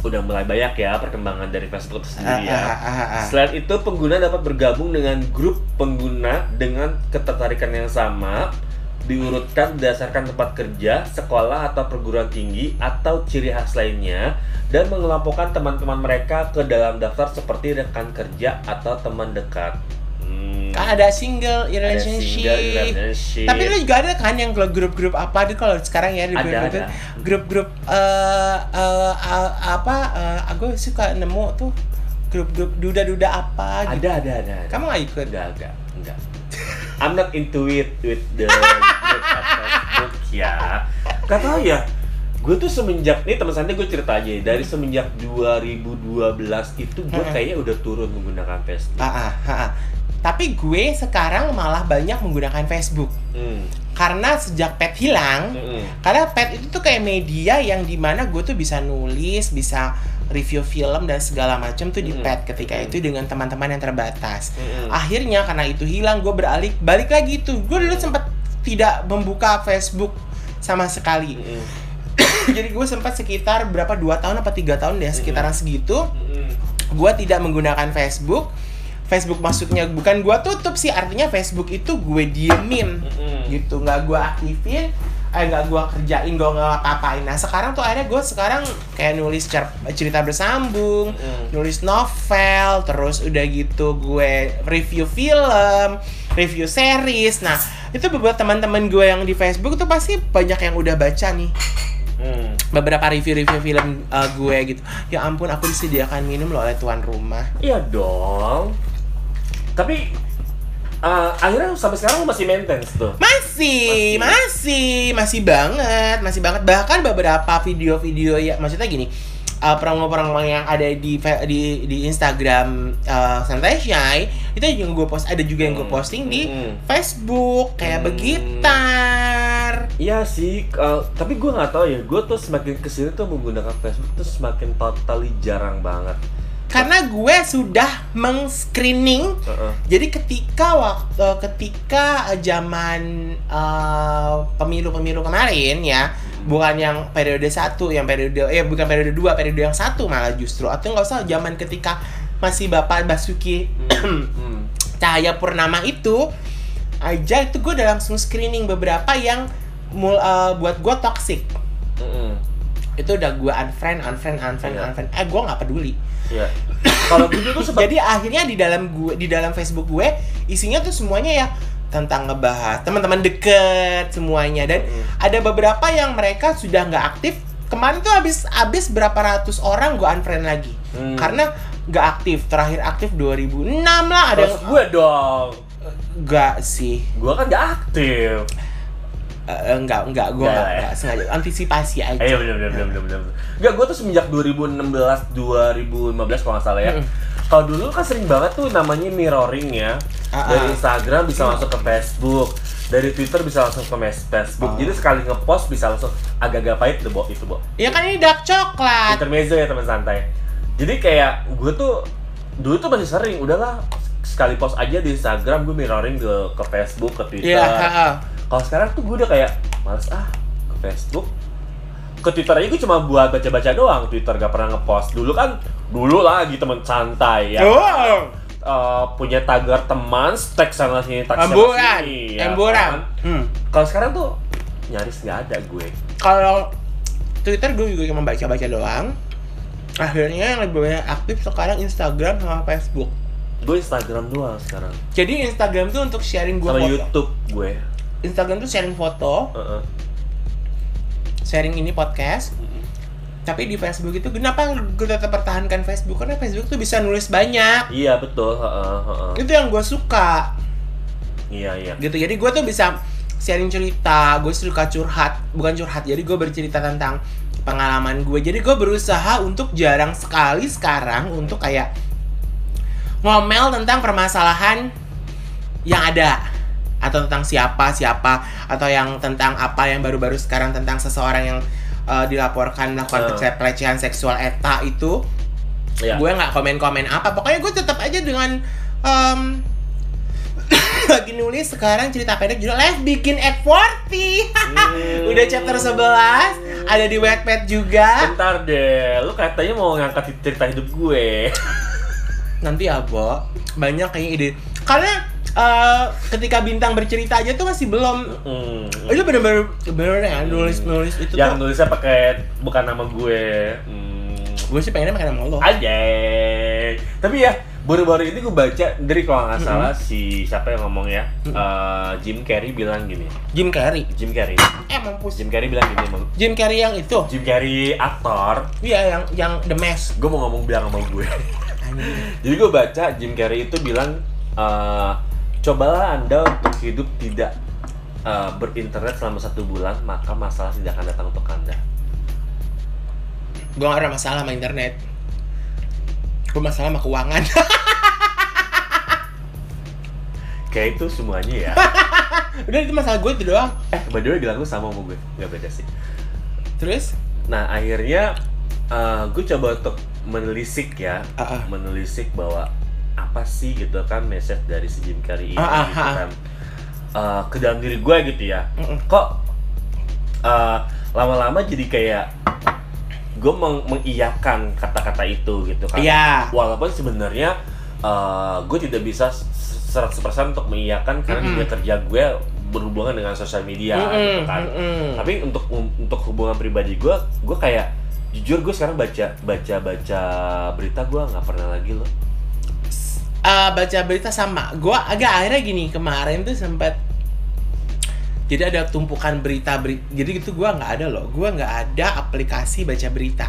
udah mulai banyak ya perkembangan dari Facebook itu Ah, sendiri ya. ah, ah, ah. Selain itu, pengguna dapat bergabung dengan grup pengguna dengan ketertarikan yang sama, diurutkan berdasarkan tempat kerja, sekolah atau perguruan tinggi atau ciri khas lainnya, dan mengelompokkan teman-teman mereka ke dalam daftar seperti rekan kerja atau teman dekat. Hmm, kan ada single Ada relationship, single relationship. tapi lu juga ada kan yang kalau grup-grup apa di kalau sekarang ya di Ada, grup-grup ada. grup-grup eh eh, eh, apa eh, aku suka nemu tuh grup-grup duda-duda apa gitu ada ada ada. ada. kamu gak ikut Enggak, enggak, enggak. I'm not into it with the of Facebook ya. Gak tau ya. Gue tuh semenjak nih teman santai gue cerita aja ya, dari semenjak 2012 itu gue kayaknya udah turun menggunakan Facebook. Ah, ah, ah, ah. Tapi gue sekarang malah banyak menggunakan Facebook Hmm. karena sejak pet hilang, Mm-mm. karena pet itu tuh kayak media yang di mana gue tuh bisa nulis, bisa review film dan segala macam tuh di Mm-mm. pet ketika itu dengan teman-teman yang terbatas. Mm-mm. Akhirnya karena itu hilang, gue beralih balik lagi tuh. Gue dulu sempat tidak membuka Facebook sama sekali. Mm-mm. Jadi gue sempat sekitar berapa dua tahun apa tiga tahun deh sekitaran segitu Mm-mm. gue tidak menggunakan Facebook. Facebook maksudnya bukan gue tutup sih, artinya Facebook itu gue diemin Mm-mm. gitu, nggak gue aktifin, eh nggak gue kerjain, gue nggak apa-apain. Nah sekarang tuh akhirnya gue sekarang kayak nulis cer- cerita bersambung, Mm-mm. nulis novel, terus udah gitu gue review film, review series. Nah itu beberapa teman-teman gue yang di Facebook tuh pasti banyak yang udah baca nih Mm. beberapa review-review film uh, gue gitu. Ya ampun aku disediakan minum loh oleh tuan rumah. Iya dong. Tapi uh, akhirnya sampai sekarang masih maintain tuh. Masih, masih, masih banget, masih banget. Bahkan beberapa video-video ya, maksudnya gini, uh, promo-promo yang ada di di di Instagram uh, Santai Shy itu yang gue post, ada juga yang gue Hmm, posting di hmm. Facebook kayak Hmm. begitar. Iya sih, uh, tapi gue nggak tahu ya. Gue tuh semakin ke sini tuh menggunakan Facebook tuh semakin totally jarang banget. Karena gue sudah meng-screening Heeh. Jadi ketika waktu ketika zaman eh, pemilu-pemilu kemarin ya, bukan yang periode satu, yang periode eh bukan periode dua, periode yang satu malah justru atau nggak usah zaman ketika masih Bapak Basuki Hmm. Cahaya Purnama itu aja itu gue udah langsung screening beberapa yang mul, eh, buat gue toxic. Mm-mm. Itu udah gue unfriend, unfriend, unfriend, Iya. unfriend. Eh gue nggak peduli. Iya. Kalau gitu tuh Jadi akhirnya di dalam gue di dalam Facebook gue isinya tuh semuanya ya tentang ngebahas teman-teman deket semuanya dan Mm. ada beberapa yang mereka sudah nggak aktif kemarin tuh habis habis berapa ratus orang gue unfriend lagi Hmm. karena nggak aktif terakhir aktif 2006 lah ada Terus yang gue dong. nggak sih Gue kan gak aktif. Eh, nggak nggak gue Nggak nggak lah ya. nggak sengaja antisipasi aja iya bener bener bener bener bener. Enggak, gue tuh semenjak 2016 2015 kalau nggak salah ya. Mm-mm. Kalau dulu kan sering banget tuh namanya mirroring ya. Ah, Dari ah. Instagram bisa masuk ke Facebook, dari Twitter bisa langsung ke Facebook. Ah. Jadi sekali ngepost bisa langsung agak-agak pahit tuh, Bo, itu, Bo. ya kan ini dark coklat Intermezzo ya teman santai. Jadi kayak gue tuh dulu tuh masih sering, udahlah sekali post aja di Instagram gue mirroring ke ke Facebook, ke Twitter. Iya, ha-ha. Kalau sekarang tuh gue udah kayak males ah ke Facebook. Ke Twitter aja gue cuma buat baca-baca doang. Twitter gak pernah ngepost. Dulu kan dulu lagi teman santai ya. Oh. Eh, punya tagar teman, tag sana sini, tag sana sini. ya kan? Hmm. Kalau sekarang tuh nyaris nggak ada gue. kalau Twitter gue juga cuma baca-baca doang. Akhirnya yang lebih banyak aktif sekarang Instagram sama Facebook. Gue Instagram doang sekarang. Jadi Instagram tuh untuk sharing gue Sama foto. YouTube gue. Instagram tuh sharing foto, Heeh. sharing ini podcast. Tapi di Facebook itu kenapa gue tetap pertahankan Facebook? Karena Facebook tuh bisa nulis banyak. Iya betul. Heeh. Itu yang gue suka. Iya iya. Gitu. Jadi gue tuh bisa sharing cerita. Gue suka curhat, bukan curhat. Jadi gue bercerita tentang pengalaman gue. Jadi gue berusaha untuk jarang sekali sekarang untuk kayak ngomel tentang permasalahan yang ada atau tentang siapa siapa atau yang tentang apa yang baru-baru sekarang tentang seseorang yang uh, dilaporkan melakukan Uh. pelecehan seksual eta itu Iya. gue nggak komen-komen apa pokoknya gue tetap aja dengan em, lagi nulis sekarang cerita pendek judul Life Bikin at 40 Hmm. udah chapter 11 ada di Wattpad juga Bentar deh, lu katanya mau ngangkat cerita hidup gue. nanti ya Bo banyak kayaknya ide karena eh, ketika bintang bercerita aja tuh masih belum. Hmm. itu bener-bener bener ya nulis nulis itu Yang tuh. nulisnya pakai bukan nama gue. Hmm. gue sih pengennya pakai nama lo. Aja. Tapi ya, baru-baru ini gue baca dari kalau nggak salah si siapa yang ngomong ya? Eh, Jim Carrey bilang gini. Jim Carrey? Jim Carrey. Eh mampus. Jim Carrey bilang gini emang Jim Carrey yang itu? Jim Carrey aktor. Iya yang yang The Mask. Gue mau ngomong bilang sama gue. Jadi gue baca Jim Carrey itu bilang eh, cobalah anda untuk hidup tidak eh, berinternet selama satu bulan maka masalah tidak akan datang untuk anda. Gue gak ada masalah sama internet. Gue masalah sama keuangan. Kayak itu semuanya ya. Udah itu masalah gue itu doang. Eh by the way bilang lu sama sama gue nggak beda sih. Terus? Nah akhirnya uh, gue coba untuk menelisik ya, Ah, ah. menelisik bahwa apa sih gitu kan message dari si Jim Carrey ini Ah, ah, gitu ah. kan Uh, ke dalam diri gue gitu ya. Kok uh, lama-lama jadi kayak gue meng mengiyakan kata-kata itu gitu kan. Iya. Walaupun sebenarnya uh, gue tidak bisa s- 100% untuk mengiyakan karena Mm-mm. dunia kerja gue berhubungan dengan sosial media gitu Mm-mm, kan mm-mm. tapi untuk untuk hubungan pribadi gue gue kayak jujur gue sekarang baca baca baca berita gue nggak pernah lagi loh Eh, baca berita sama. Gue agak akhirnya gini kemarin tuh sempat jadi ada tumpukan berita berita jadi gitu gue nggak ada loh. Gue nggak ada aplikasi baca berita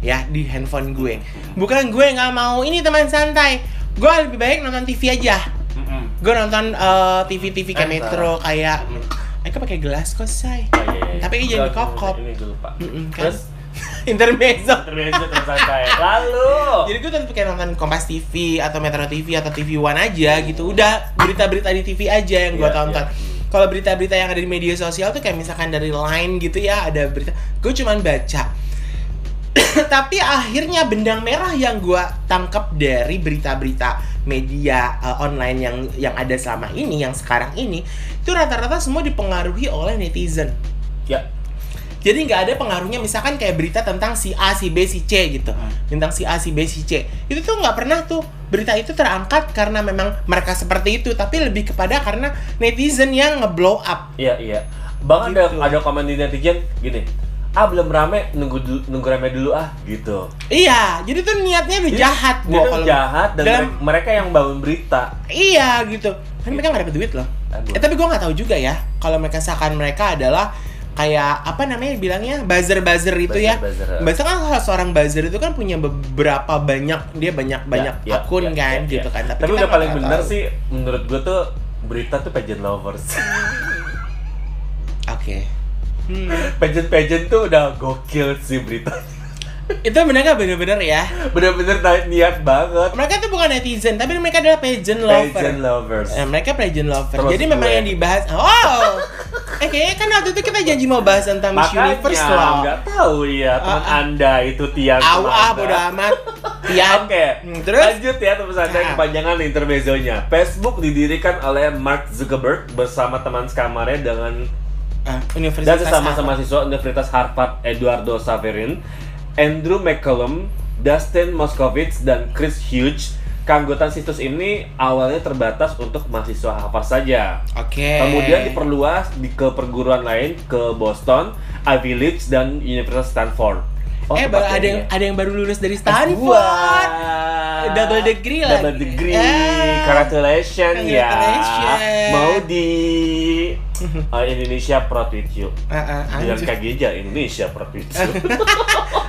ya di handphone gue. Bukan gue nggak mau. Ini teman santai. Gue lebih baik nonton TV aja. Gue nonton eh, TV TV kayak Metro kayak Eka pakai gelas kok say? Oh, iya, iya. Tapi ini jangan dikokop. ini gue lupa. Mm-mm, kan? terus intermezzo. Terbiasa terus santai lalu? Jadi gue tetap kayak nonton Kompas TV atau Metro TV atau TV One aja gitu. Udah berita-berita di TV aja yang gue Iya, tonton. Iya. kalau berita-berita yang ada di media sosial tuh kayak misalkan dari Line gitu ya ada berita. Gue cuman baca. Tapi akhirnya benang merah yang gue tangkap dari berita-berita media uh, online yang yang ada selama ini yang sekarang ini itu rata-rata semua dipengaruhi oleh netizen. Ya jadi nggak ada pengaruhnya misalkan kayak berita tentang si A, si B, si C gitu. Hmm. Tentang si A, si B, si C. Itu tuh nggak pernah tuh berita itu terangkat karena memang mereka seperti itu, tapi lebih kepada karena netizen yang ngeblow up. iya iya bahkan Gitu. ada ada komen di netizen gini ah belum rame nunggu dulu, nunggu rame dulu ah gitu Iya, jadi tuh niatnya udah Jadi, jahat gua kalau jahat dan dalam- mere- mereka yang bangun berita Iya gitu. Kan mereka nggak dapet duit loh. Eh, tapi gua nggak tahu juga ya kalau mereka seakan mereka adalah kayak apa namanya bilangnya buzzer-buzzer itu ya. Buzzer-buzzer. Biasanya kan kalau seorang buzzer itu kan punya beberapa banyak dia banyak banyak Ya, ya, akun ya, kan ya, gitu ya. kan. Tapi, kita udah paling bener tahu. sih menurut gue tuh berita tuh pageant lovers. Oke. Hmm. pageant-pageant tuh udah gokil sih berita. Itu mereka bener-bener ya. Bener-bener ni- niat banget. Mereka tuh bukan netizen, tapi mereka adalah pageant lover. Pageant lovers. Eh, mereka pageant lover. Termasuk Jadi memang gue. yang dibahas. Oh. eh kayaknya kan waktu itu kita janji mau bahas tentang Miss Makanya Universe loh. nggak tahu ya teman ah. anda itu Tian. Aw ah bodo amat. Tian. Oke, Hmm, terus? lanjut ya teman saya Ah. kepanjangan intermezzonya. Facebook didirikan oleh Mark Zuckerberg bersama teman sekamarnya dengan Ah, dan Universitas sesama Harvard. mahasiswa Universitas Harvard Eduardo Saverin, Andrew McCallum, Dustin Moskovitz, dan Chris Hughes. Keanggotaan situs ini awalnya terbatas untuk mahasiswa Harvard saja. Oke. Kemudian diperluas di ke perguruan lain ke Boston, Ivy League, dan Universitas Stanford. eh baru tempatnya ada yang ini. ada yang baru lulus dari S2. Stanford. Double degree lagi. Double degree. Eh. Congratulations ya. Congratulations. Mau di uh, Indonesia Proud with you. Ah, ah, Bilang gini aja Indonesia Proud with you.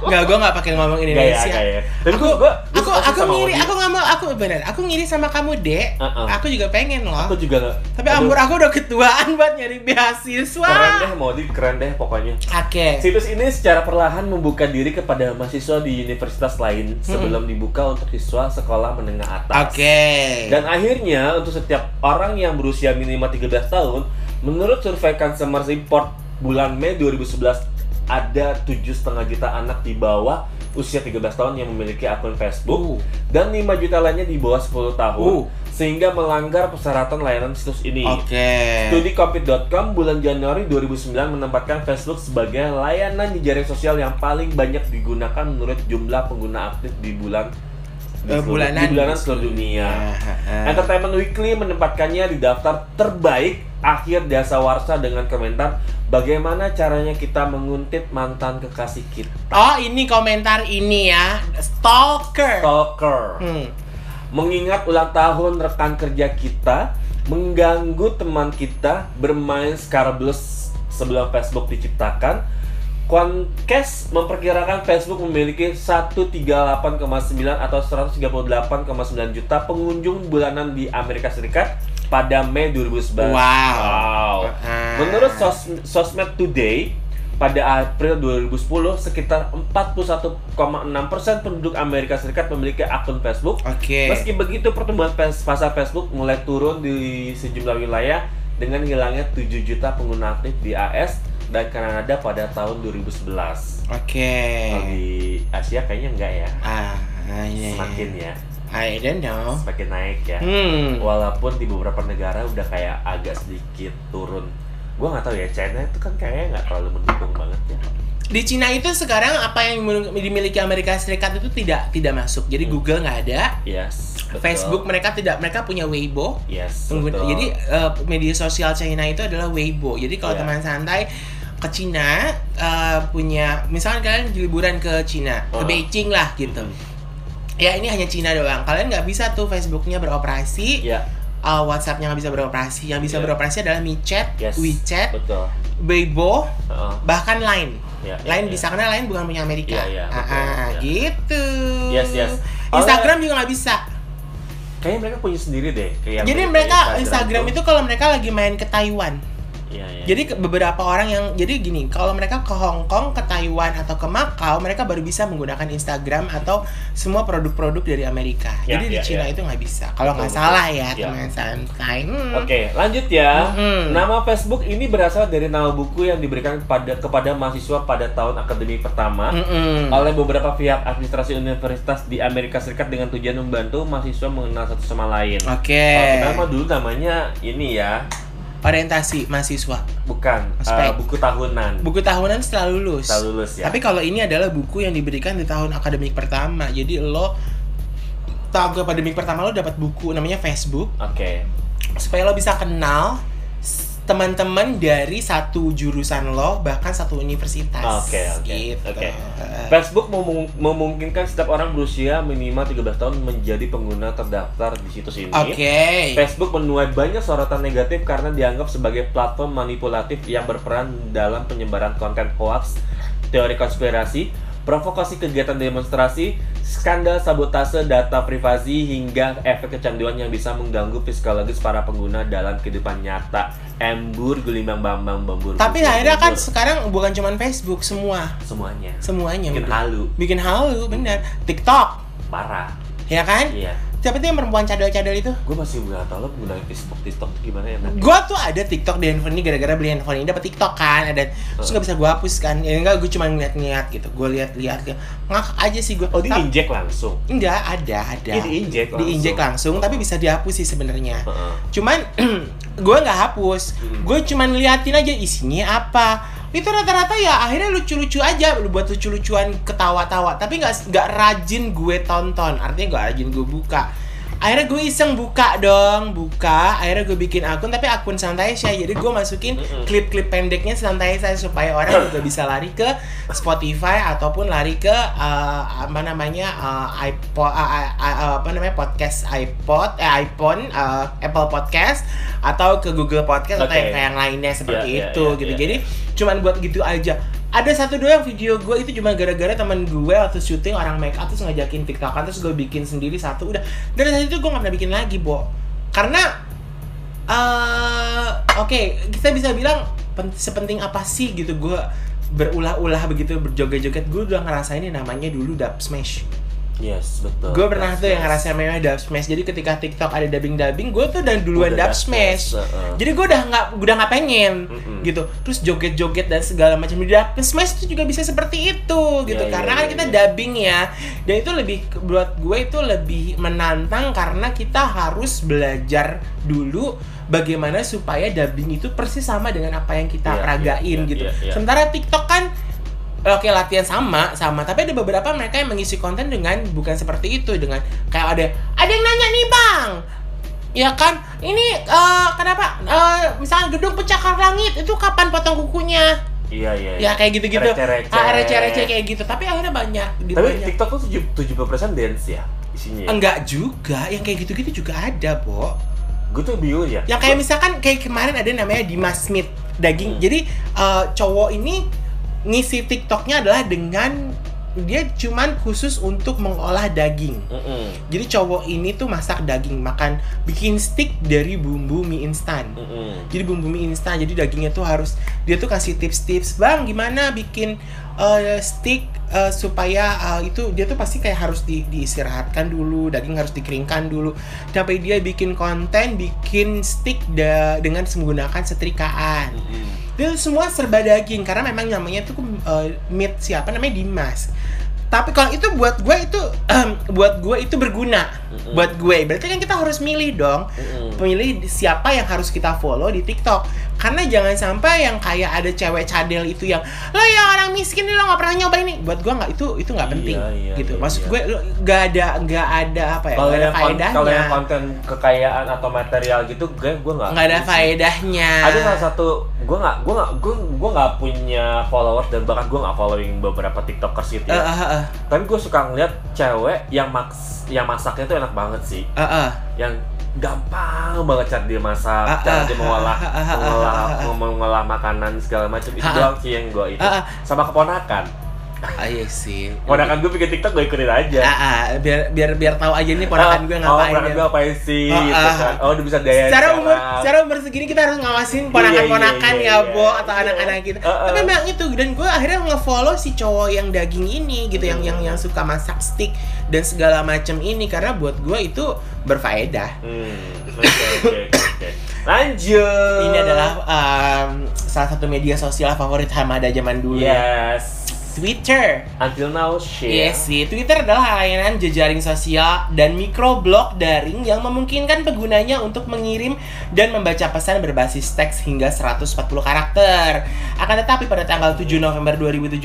Enggak, gue nggak pakai ngomong Indonesia. Gaya. Tapi aku, gua, gua, aku, aku sama ngiri, aku nggak mau, aku benar, aku ngiri sama kamu dek. Uh-uh. Aku juga pengen loh. Aku juga nggak. Tapi Aduh, ambur aku udah ketuaan buat nyari beasiswa. Keren deh, mau di keren deh pokoknya. Oke. Situs ini secara perlahan membuka diri kepada mahasiswa di universitas lain sebelum dibuka untuk siswa sekolah menengah atas. Oke. Dan akhirnya untuk setiap orang yang berusia minimal 13 tahun, menurut survei Consumer Report bulan Mei 2011 ada 7,5 juta anak di bawah usia 13 tahun yang memiliki akun Facebook Uh. dan 5 juta lainnya di bawah 10 tahun Uh. sehingga melanggar persyaratan layanan situs ini. Oke. Studi Covid.com bulan Januari 2009 menempatkan Facebook sebagai layanan di jaring sosial yang paling banyak digunakan menurut jumlah pengguna aktif di bulan di Eh, bulanan. di bulanan seluruh dunia. Ah, ah. Entertainment Weekly menempatkannya di daftar terbaik akhir dasawarsa dengan komentar bagaimana caranya kita menguntit mantan kekasih kita. Oh, ini komentar ini ya. Stalker. Stalker. Hmm. mengingat ulang tahun rekan kerja kita, mengganggu teman kita, bermain Scarablus sebelum Facebook diciptakan. Quantcast memperkirakan Facebook memiliki 138,9 atau 138,9 juta pengunjung bulanan di Amerika Serikat pada Mei 2011. Wow. Wow. Ah. Menurut sos Sosmed Today, pada April 2010 sekitar 41,6% penduduk Amerika Serikat memiliki akun Facebook. Oke. Meski begitu, pertumbuhan pasar Facebook mulai turun di sejumlah wilayah dengan hilangnya 7 juta pengguna aktif di AS dan Kanada pada tahun 2011. Oke. Kalau di Asia kayaknya enggak ya, Ah, iya, iya. semakin ya, I don't know. semakin naik ya. Hmm. Walaupun di beberapa negara udah kayak agak sedikit turun. Gua nggak tahu ya, China itu kan kayaknya nggak terlalu mendukung banget ya. Di Cina itu sekarang apa yang dimiliki Amerika Serikat itu tidak tidak masuk. Jadi Hmm. Google nggak ada, Yes. betul. Facebook mereka tidak mereka punya Weibo. Yes. Betul. jadi eh, media sosial China itu adalah Weibo. Jadi kalau Iya. teman santai ke Cina eh, punya misalkan kalian liburan ke Cina, ke Oh. Beijing lah gitu. Mm. Ya ini hanya Cina doang. Kalian nggak bisa tuh Facebooknya beroperasi, Ya, eh, WhatsAppnya nggak bisa beroperasi. Yang bisa Iya. beroperasi adalah MiChat, yes. WeChat, Betul. Weibo, Heeh. bahkan Line. Ya, Lain ya, bisa karena lain bukan punya Amerika. Iya, iya, Ah, betul, ah, iya. gitu. Yes, yes. Instagram juga nggak bisa. Kayaknya mereka punya sendiri deh. Kayak Jadi mereka Instagram tuh. itu kalau mereka lagi main ke Taiwan. Iya, iya. Jadi beberapa orang yang jadi gini, kalau mereka ke Hong Kong, ke Taiwan atau ke Makau, mereka baru bisa menggunakan Instagram atau semua produk-produk dari Amerika. Ya, jadi di ya, Cina ya. itu nggak bisa. Kalau nggak salah ya, Ya. teman santai. Hmm. Oke, lanjut ya. Mhm. Nama Facebook ini berasal dari nama buku yang diberikan kepada kepada mahasiswa pada tahun akademik pertama Mm-mm. oleh beberapa pihak administrasi universitas di Amerika Serikat dengan tujuan membantu mahasiswa mengenal satu sama lain. Oke. Kalau kita mah dulu namanya ini ya, Orientasi mahasiswa. bukan Ospek. eh, buku tahunan. Buku tahunan setelah lulus. Setelah lulus ya. Tapi kalau ini adalah buku yang diberikan di tahun akademik pertama. Jadi lo tahun akademik pertama lo dapat buku namanya Facebook Oke. supaya lo bisa kenal teman-teman dari satu jurusan lo bahkan satu universitas. Oke, oke, Gitu. oke. Eh, Facebook memung- memungkinkan setiap orang berusia minimal 13 tahun menjadi pengguna terdaftar di situs ini. Oke. Facebook menuai banyak sorotan negatif karena dianggap sebagai platform manipulatif yang berperan dalam penyebaran konten hoax, teori konspirasi, provokasi kegiatan demonstrasi, skandal sabotase data privasi hingga efek kecanduan yang bisa mengganggu psikologis para pengguna dalam kehidupan nyata. Embur gulimang bambang bambur. Tapi bubur, akhirnya kan bubur. sekarang bukan cuman Facebook semua, semuanya semuanya bikin halu, Bikin halu, bener. TikTok, parah. ya kan? Iya. Siapa tuh yang perempuan cadel-cadel itu? Gue masih nggak tahu lo pengguna Facebook TikTok tuh gimana ya? Gua tuh ada TikTok di handphone ini gara-gara beli handphone ini dapat TikTok kan ada terus nggak bisa gua hapus kan ya enggak gue cuma ngeliat-ngeliat gitu gue lihat-lihat ya. ngakak aja sih gue Oh di injek langsung. enggak ada ada Iya, diinjek langsung. diinjek langsung tapi bisa dihapus sih sebenarnya Heeh. cuman gue nggak hapus Hmm. gue cuman liatin aja isinya apa itu rata-rata ya akhirnya lucu-lucu aja lu buat lucu-lucuan ketawa-tawa. Tapi nggak nggak rajin gue tonton. Artinya nggak rajin gue buka akhirnya gue iseng buka dong buka. Akhirnya gue bikin akun tapi akun santai saya jadi gue masukin klip-klip pendeknya santai saya supaya orang juga bisa lari ke Spotify ataupun lari ke eh, apa namanya eh, iPod eh, eh, eh, apa namanya podcast iPod eh iPhone eh, Apple Podcast atau ke Google Podcast atau Oke. yang yang lainnya seperti Iya, iya, itu iya, gitu. iya, jadi iya. cuman buat gitu aja ada satu dua yang video gue itu cuma gara-gara teman gue waktu syuting orang make up terus ngajakin tiktokan terus gue bikin sendiri satu udah. Dari saat itu gue nggak pernah bikin lagi bo. Karena eh oke kita bisa bilang pen- sepenting apa sih gitu gue berulah-ulah begitu berjoget-joget gue udah ngerasain yang namanya dulu dub smash Yes, betul. gue pernah tuh yang yes. ngerasain namanya dub smash jadi ketika tiktok ada dubbing dubbing gue tuh udah duluan Udah dub smash jadi gue udah nggak udah nggak pengen gitu. Terus joget-joget dan segala macam di dub smash itu juga bisa seperti itu gitu. Iya, karena iya, kan iya, kita iya. dubbing ya dan itu lebih buat gue itu lebih menantang karena kita harus belajar dulu bagaimana supaya dubbing itu persis sama dengan apa yang kita peragain iya, iya, gitu. sementara TikTok kan Oke latihan sama sama tapi ada beberapa mereka yang mengisi konten dengan bukan seperti itu dengan kayak ada ada yang nanya nih bang ya kan ini eh, kenapa eh, misalnya gedung pencakar langit itu kapan potong kukunya Iya, iya. ya kayak gitu-gitu Receh-receh. Ah, receh-receh kayak gitu tapi akhirnya banyak Tapi banyak TikTok tuh tujuh puluh persen dance ya. isinya. Enggak juga, yang kayak gitu-gitu juga ada, Bo. Gue tuh bingung ya. Yang kayak misalkan kayak kemarin ada namanya Dimas Smith daging. Hmm. Jadi eh, cowok ini ngisi TikToknya adalah dengan dia cuman khusus untuk mengolah daging. Mm-mm. Jadi cowok ini tuh masak daging, makan bikin stick dari bumbu mie instan. Mm-mm. Jadi bumbu mie instan, jadi dagingnya tuh harus dia tuh kasih tips-tips, bang gimana bikin eh, stick eh, supaya eh, itu dia tuh pasti kayak harus di, diistirahatkan dulu, daging harus dikeringkan dulu. Sampai dia bikin konten, bikin stick da- dengan menggunakan setrikaan. Mm-mm. Dia semua serba daging karena memang namanya tuh uh, meat siapa namanya Dimas. Tapi kalau itu buat gue itu buat gue itu berguna Mm-mm. buat gue. Berarti kan kita harus milih dong, Mm-mm. pilih siapa yang harus kita follow di TikTok. Karena jangan sampai yang kayak ada cewek cadel itu yang lo ya orang miskin nih lo nggak pernah nyoba ini. Buat gue nggak itu itu nggak Iya, penting iya, gitu. iya, Maksud iya. gue lo nggak ada nggak ada apa ya Kalau yang, kon- faedahnya. kalau yang konten kekayaan atau material gitu, gue gue nggak. nggak ada faedahnya. Ada salah satu, gue nggak gue nggak gue gue nggak punya followers dan bahkan gue nggak following beberapa tiktokers gitu ya. eh, eh, Tapi gue suka ngeliat cewek yang maks yang masaknya tuh enak banget sih. eh, eh. Yang gampang banget cara dia masak, Ah, cara dia mengolah ah, ah, ah, mengolah ah, ah, ah. mengolah makanan segala macam itu doang sih yang gue itu. Sama keponakan. Ah, iya sih. Keponakan gue bikin tiktok gue ikutin aja. Ah, ah, biar biar biar tahu aja nih ponakan gue oh, ngapain. ponakan ya. gue ngapain sih Ah, gitu ah. kan. Oh, udah bisa daya secara umur secara umur segini kita harus ngawasin ponakan-ponakan Iya, iya, ya iya, bo iya. atau anak-anak kita Uh, uh. tapi memang itu dan gue akhirnya nge-follow si cowok yang daging ini gitu yang yang yang suka masak stick dan segala macam ini karena buat gue itu berfaedah Hmm, oke, oke. Lanjut. ini adalah um, salah satu media sosial favorit Hamada zaman dulu Yes. Twitter Until now share. Yes sih, Twitter adalah layanan jejaring sosial dan mikroblog daring yang memungkinkan penggunanya untuk mengirim dan membaca pesan berbasis teks hingga 140 karakter. Akan tetapi pada tanggal 7 November 2017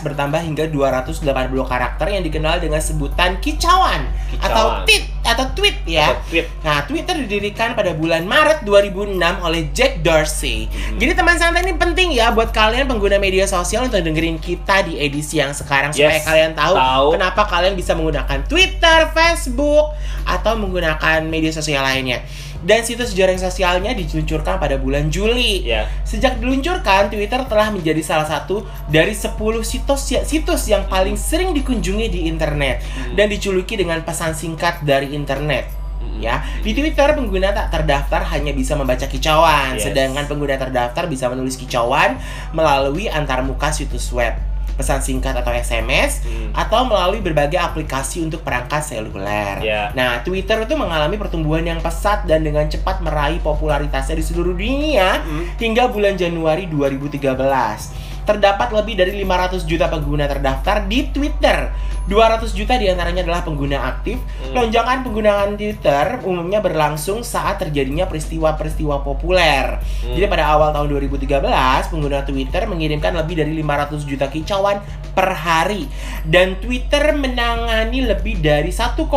bertambah hingga 280 karakter yang dikenal dengan sebutan kicauan, atau Kicauan. tweet atau tweet ya. Atau tweet. Nah, Twitter didirikan pada bulan Maret 2006 oleh Jack Dorsey. Hmm. Jadi teman santai ini penting ya buat kalian pengguna media sosial untuk dengerin kita di edisi yang sekarang supaya Yes, kalian tahu, tahu. kenapa kalian bisa menggunakan Twitter, Facebook, atau menggunakan media sosial lainnya. Dan situs jaring sosialnya diluncurkan pada bulan Juli. Ya. Sejak diluncurkan, Twitter telah menjadi salah satu dari 10 situs situs yang paling sering dikunjungi di internet Hmm. dan dijuluki dengan pesan singkat dari internet. Hmm. Ya, di Twitter pengguna tak terdaftar hanya bisa membaca kicauan, Yes. sedangkan pengguna terdaftar bisa menulis kicauan melalui antarmuka situs web, pesan singkat atau SMS, Hmm. atau melalui berbagai aplikasi untuk perangkat seluler. Ya. Nah, Twitter itu mengalami pertumbuhan yang pesat dan dengan cepat meraih popularitasnya di seluruh dunia Hmm. hingga bulan Januari 2013. Terdapat lebih dari 500 juta pengguna terdaftar di Twitter. 200 juta di antaranya adalah pengguna aktif. Hmm. Lonjakan penggunaan Twitter umumnya berlangsung saat terjadinya peristiwa-peristiwa populer. Hmm. Jadi pada awal tahun 2013, pengguna Twitter mengirimkan lebih dari 500 juta kicauan per hari. Dan Twitter menangani lebih dari 1,6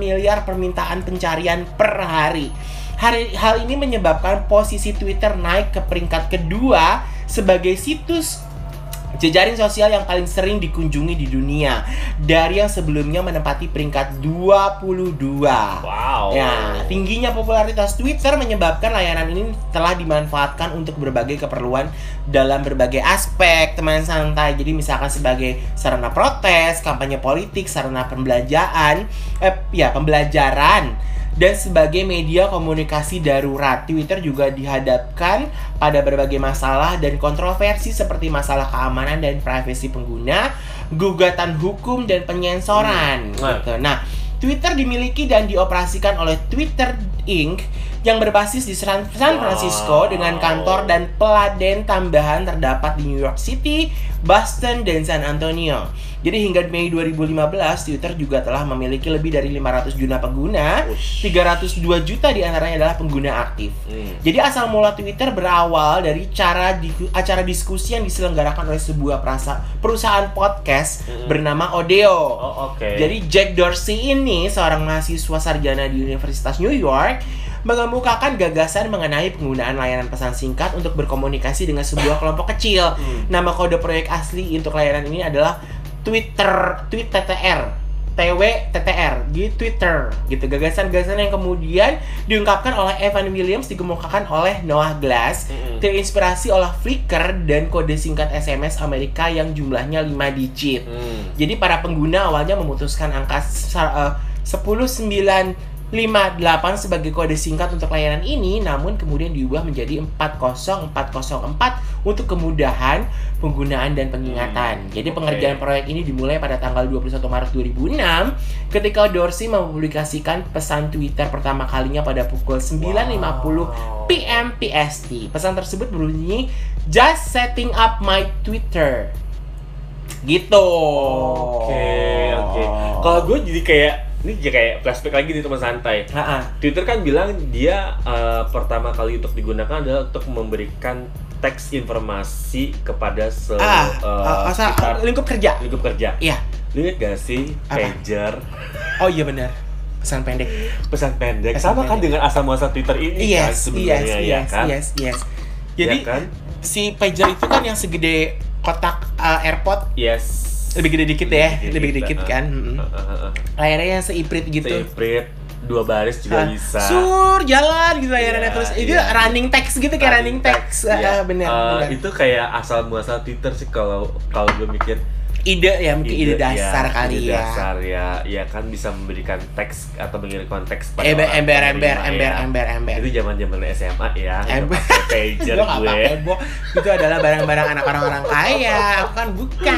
miliar permintaan pencarian per hari. Hari- hal ini menyebabkan posisi Twitter naik ke peringkat kedua sebagai situs jejaring sosial yang paling sering dikunjungi di dunia dari yang sebelumnya menempati peringkat 22. Wow. Ya, tingginya popularitas Twitter menyebabkan layanan ini telah dimanfaatkan untuk berbagai keperluan dalam berbagai aspek teman santai. Jadi misalkan sebagai sarana protes, kampanye politik, sarana pembelajaran, eh ya pembelajaran dan sebagai media komunikasi darurat. Twitter juga dihadapkan pada berbagai masalah dan kontroversi seperti masalah keamanan dan privasi pengguna, gugatan hukum dan penyensoran. Hmm. Gitu. Nah, Twitter dimiliki dan dioperasikan oleh Twitter Inc. yang berbasis di San Francisco Wow. dengan kantor dan peladen tambahan terdapat di New York City, Boston, dan San Antonio. Jadi hingga Mei 2015, Twitter juga telah memiliki lebih dari 500 juta pengguna, Ush. 302 juta di antaranya adalah pengguna aktif. Hmm. Jadi asal mula Twitter berawal dari cara di, acara diskusi yang diselenggarakan oleh sebuah perasa- perusahaan podcast Mm-mm. bernama Odeo. Oh, oke. Jadi Jack Dorsey ini seorang mahasiswa sarjana di Universitas New York mengemukakan gagasan mengenai penggunaan layanan pesan singkat untuk berkomunikasi dengan sebuah kelompok kecil. Hmm. Nama kode proyek asli untuk layanan ini adalah Twitter, Tweet TTR. TW TTR di Twitter gitu gagasan-gagasan yang kemudian diungkapkan oleh Evan Williams dikemukakan oleh Noah Glass mm-hmm. terinspirasi oleh Flickr dan kode singkat SMS Amerika yang jumlahnya 5 digit mm. jadi para pengguna awalnya memutuskan angka eh, uh, 10 58 sebagai kode singkat untuk layanan ini namun kemudian diubah menjadi 40404 untuk kemudahan penggunaan dan pengingatan. Hmm, Jadi okay. pengerjaan proyek ini dimulai pada tanggal 21 Maret 2006 ketika Dorsey mempublikasikan pesan Twitter pertama kalinya pada pukul 9.50 wow. PM PST. Pesan tersebut berbunyi just setting up my Twitter. Gitu. Oke, okay, oke. Okay. Kalau gue jadi kayak ini jadi kayak flashback lagi di teman santai. Ha-ha. Twitter kan bilang dia eh, pertama kali untuk digunakan adalah untuk memberikan teks informasi kepada se ah, eh, ah, masa sekitar lingkup kerja. lingkup kerja. Iya. Lu inget gak sih Apa? pager Oh iya benar. Pesan pendek. pesan pendek Pesan sama kan pendek. dengan asal muasal Twitter ini kan Yes, sebenarnya yes, ya yes, kan? yes, yes. Ya Jadi kan? si pager itu kan yang segede kotak uh, AirPod Yes. Lebih gede dikit ya, lebih gede dikit eh, kan. eh. Layarnya yang seiprit gitu. Seyfried, dua baris juga Ah, bisa. Sur jalan gitu layarnya Iya, terus itu iya. running text gitu kayak running text. Ah, Iya. benar, Eh, benar. Itu kayak asal muasal Twitter sih kalau kalau gue mikir Ide ya mungkin ide, dasar ya, kali ide ya. dasar ya, ya kan bisa memberikan teks atau mengirimkan teks pada Ember, orang ember, ember, penerima ember, ya. ember, ember. Itu zaman zaman SMA ya, Ember. pager gue. pakai Bo. Itu adalah barang-barang anak orang-orang kaya. Aku kan bukan.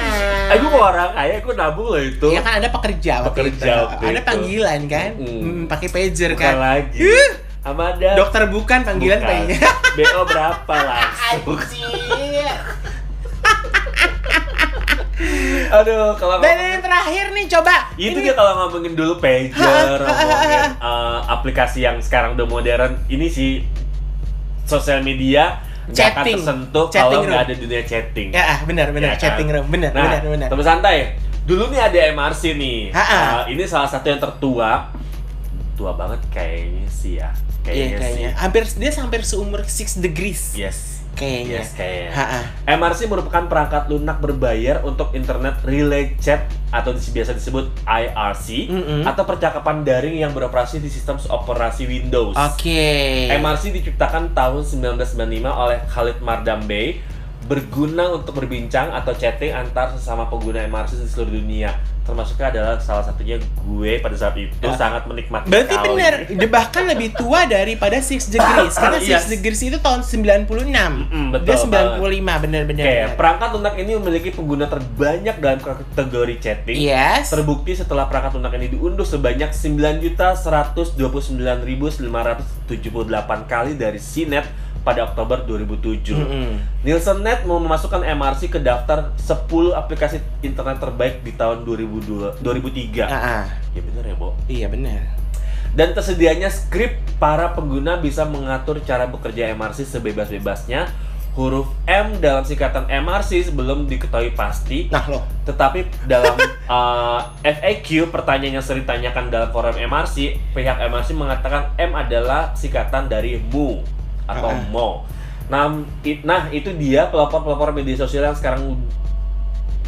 Mau orang kaya, gue nabung loh itu. Iya kan ada pekerja Pekerja itu. Ada panggilan kan? Mm. Hmm, pakai pager Bukan kan. lagi. Amanda. Dokter bukan panggilan Bukan. pengennya. BO berapa langsung? Anjir. Aduh, kalau Dan ngomongin- yang terakhir nih coba. itu Ini- dia kalau ngomongin dulu pager, ngomongin eh, aplikasi yang sekarang udah modern, ini sih sosial media nggak akan Chatting. tersentuh Chatting kalau nggak ada dunia chatting. Ya, ah, benar benar Ya kan? chatting room. Benar Nah, benar benar. teman santai. Dulu nih ada MRC nih. Eh, ini salah satu yang tertua. Tua banget kayaknya sih ya. Kayaknya, kayaknya. sih. Hampir dia hampir seumur Six Degrees. Yes. Kayaknya. Yes, kayaknya. Ha-ha. MRC merupakan perangkat lunak berbayar untuk internet relay chat atau biasa disebut IRC Mm-mm. atau percakapan daring yang beroperasi di sistem operasi Windows. Oke. MRC diciptakan tahun 1995 oleh Khalid Mardambe berguna untuk berbincang atau chatting antar sesama pengguna MRC di seluruh dunia. Termasuknya adalah salah satunya gue pada saat itu Ya. sangat menikmati Berarti sekali. benar, bahkan lebih tua daripada Six Degrees karena Six Yes. Degrees itu tahun 96. Mm-mm, betul dia 95 benar-benar. Oke, benar. perangkat lunak ini memiliki pengguna terbanyak dalam kategori chatting. Yes. Terbukti setelah perangkat lunak ini diunduh sebanyak 9.129.578 kali dari CNET pada Oktober 2007. Mm-mm. Nielsen Net mau memasukkan MRC ke daftar 10 aplikasi internet terbaik di tahun 2002, 2003. Ah, ah. Ya bener ya, Bo. Iya benar. Dan tersedianya skrip para pengguna bisa mengatur cara bekerja MRC sebebas-bebasnya. Huruf M dalam singkatan MRC sebelum diketahui pasti Nah loh, tetapi dalam uh, FAQ pertanyaan yang sering ditanyakan dalam forum MRC, pihak MRC mengatakan M adalah singkatan dari mu atau Ah. mo. Nah, i- nah itu dia pelopor-pelopor media sosial yang sekarang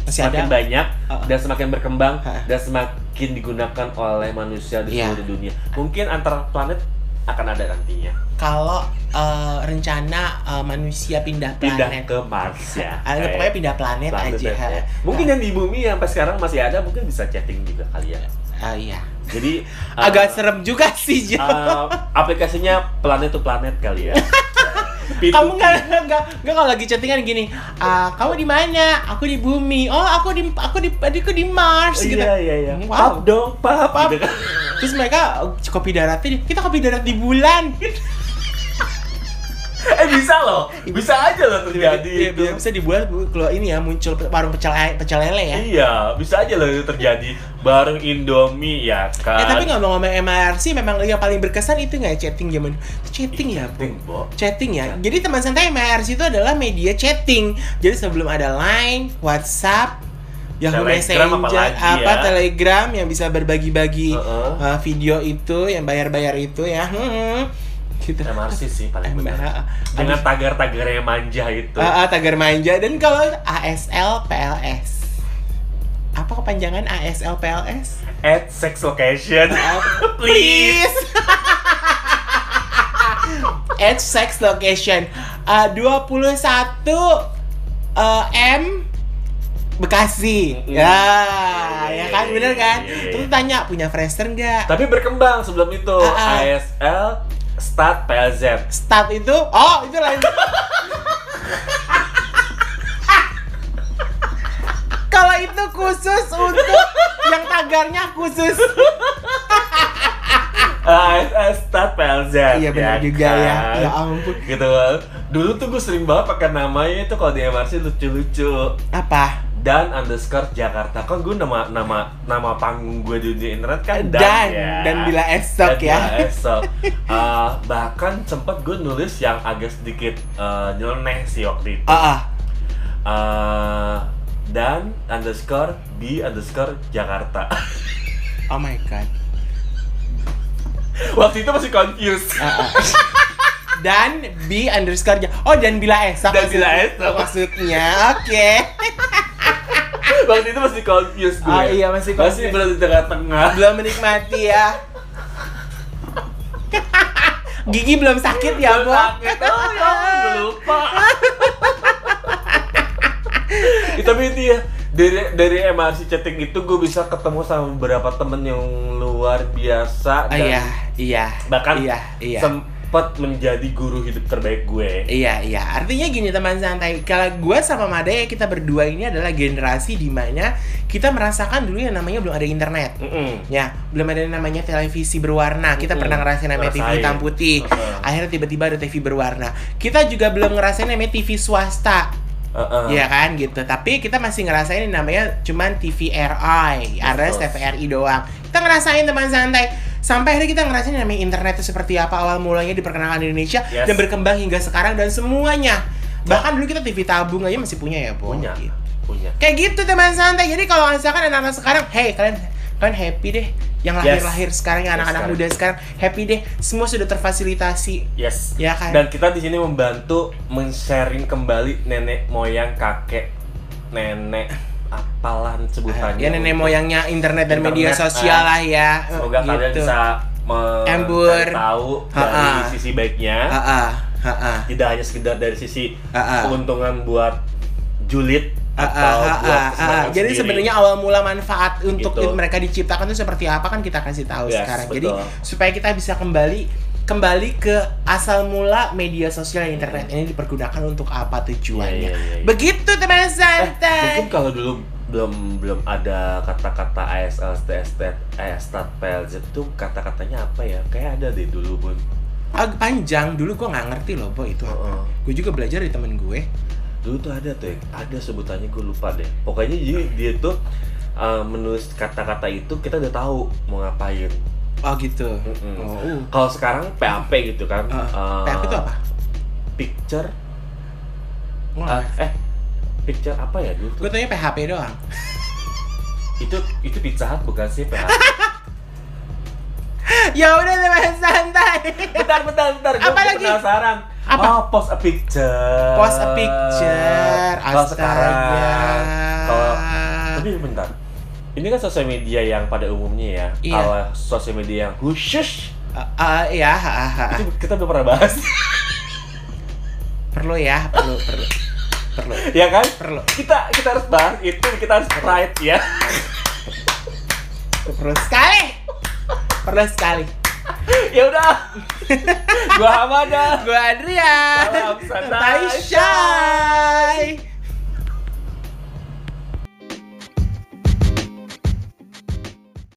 masih semakin ada. banyak Ah. dan semakin berkembang Ah. dan semakin digunakan oleh manusia di Iya. seluruh dunia. Mungkin antar planet akan ada nantinya. Kalau eh, rencana eh, manusia pindah Pindah planet. ke Mars ya. Ah, Kayak pokoknya pindah planet, planet aja. ya. Mungkin yang di bumi yang sampai sekarang masih ada mungkin bisa chatting juga kali ya. Ah, iya. Jadi Agak uh, serem juga sih, Jo. uh, aplikasinya planet to planet kali ya. P2P. kamu nggak nggak nggak kalau lagi chattingan gini ah kamu di mana aku di bumi oh aku di aku di aku di Mars gitu Iya iya iya. Wow. Pap dong, pap. Pap. Gitu kan. terus mereka kopi daratnya kita kopi darat di bulan Eh bisa loh. Bisa aja loh terjadi Iya, itu. bisa di bulan bu- kalau ini ya muncul warung pecel pecel lele ya Iya, bisa aja loh itu terjadi bareng Indomie ya kan. Ya tapi ngomong-ngomong MRC memang yang paling berkesan itu nggak ya, chatting zaman chatting ya bu Chatting, ya jadi teman santai MRC itu adalah media chatting jadi sebelum ada Line WhatsApp Yahoo Telegram Messenger apa ya. Telegram yang bisa berbagi-bagi Heeh. uh, video itu yang bayar-bayar itu ya hmm, gitu MRC sih paling Em- benar. ah, Dengan tagar-tagar yang manja itu. ah, ah, tagar manja dan kalau ASL PLS Apa kepanjangan ASL PLS? At sex location. Please. At sex location uh, 21 uh, M Bekasi. Mm. Ya, Iya, ya kan iya, bener iya, kan? iya, iya. Terus tanya punya Friendster nggak? Tapi berkembang sebelum itu Ah, ah. ASL Start PLZ. Start itu, oh itu lain. Kalau itu khusus untuk yang tagarnya khusus. ASL Start PLZ. Iya benar juga ya. kan? Ya ampun. Gitu. Dulu tuh gue sering banget pakai namanya itu kalau di MRC lucu-lucu. Apa? Dan underscore Jakarta kan gue nama nama nama panggung gue di dunia internet kan Dan, Dan ya. dan bila esok Dan ya. bila esok. Eh, bahkan sempet gue nulis yang agak sedikit eh, nyeleneh sih waktu itu. Ah, ah. Eh, dan underscore di underscore Jakarta. Oh my god. waktu itu masih confused. Ah, ah. dan B underscore Oh dan bila esok Dan maksud- bila esok. Maksudnya oke waktu itu masih confused gue. Ah, iya, masih Masih confused. berada di tengah-tengah. Belum menikmati ya Gigi belum sakit ya, Bo? Sakit. Oh, ya, lupa. Eh, tapi itu ya dari dari MRC chatting itu gue bisa ketemu sama beberapa temen yang luar biasa Ah, dan iya, iya bahkan Iya, iya sempat menjadi guru hidup terbaik gue. Iya, iya. Artinya gini teman santai. Kalau gue sama Mada ya kita berdua ini adalah generasi di mana kita merasakan dulu yang namanya belum ada internet. Mm-mm. Ya, belum ada yang namanya televisi berwarna. Kita Mm-mm. pernah ngerasain namanya TV Ngerasain. hitam putih. Heeh. Akhirnya tiba-tiba ada TV berwarna. Kita juga belum ngerasain namanya TV swasta. Heeh. Iya kan gitu. Tapi kita masih ngerasain yang namanya cuman TVRI, alias Betul. TVRI doang. Kita ngerasain teman santai. Sampai akhirnya kita ngerasain yang namanya internet itu seperti apa awal mulanya diperkenalkan di Indonesia Yes. dan berkembang hingga sekarang dan semuanya. Bahkan dulu kita TV tabung aja masih punya ya, Bo. Punya. Gitu. Punya. Kayak gitu teman santai. Jadi kalau misalkan anak-anak sekarang, hey kalian kalian happy deh. Yang Yes. lahir-lahir sekarang, yang Yes, anak-anak sekarang. muda sekarang happy deh. Semua sudah terfasilitasi. Yes. Ya kan? Dan kita di sini membantu men-sharing kembali nenek moyang kakek nenek apalah sebutannya. Ya nenek moyangnya internet dan media Internet, sosial ah. lah ya. Semoga kalian Gitu. bisa mencari Embur. tahu dari sisi baiknya. Ah, ah, ah, ah. Tidak hanya sekedar dari sisi keuntungan buat julid atau buat Jadi sebenarnya awal mula manfaat untuk Gitu. mereka diciptakan itu seperti apa kan kita kasih tahu Yes, sekarang. betul. Jadi supaya kita bisa kembali kembali ke asal mula media sosial dan internet ini dipergunakan untuk apa tujuannya. Iya, iya, iya. Begitu teman Eh, santai. mungkin kalau dulu belum belum ada kata-kata ASL, STST, ASTAT, PLZ itu kata-katanya apa ya? Kayak ada deh dulu bun. Agak panjang dulu gua nggak ngerti loh, Bo itu apa. Heeh. Gue juga belajar dari temen gue. Dulu tuh ada tuh, ya, ada sebutannya gue lupa deh. Pokoknya jadi dia tuh uh, menulis kata-kata itu kita udah tahu mau ngapain. Oh gitu. Mm-mm. Oh, uh. Kalau sekarang PAP gitu kan? Uh, uh, PAP itu apa? Picture, uh, eh picture apa ya dulu? gue tanya PHP doang. Itu itu Pizza Hut bukan sih PAP? ya udah teman santai. bentar bentar bentar gue Apa lagi? penasaran Apa? oh post a picture Post a picture. kalau sekarang kalau tapi bentar ini kan sosial media yang pada umumnya ya. Iya. kalau sosial media yang khusus Ah, ah, ya, ah, ah, ah. itu kita belum pernah bahas. Perlu ya, perlu, perlu, perlu, ya kan? Perlu, kita kita harus bahas itu kita harus pride ya perlu sekali, perlu sekali. ya udah. Gua Hamada. Gue Adrian, Salam shy.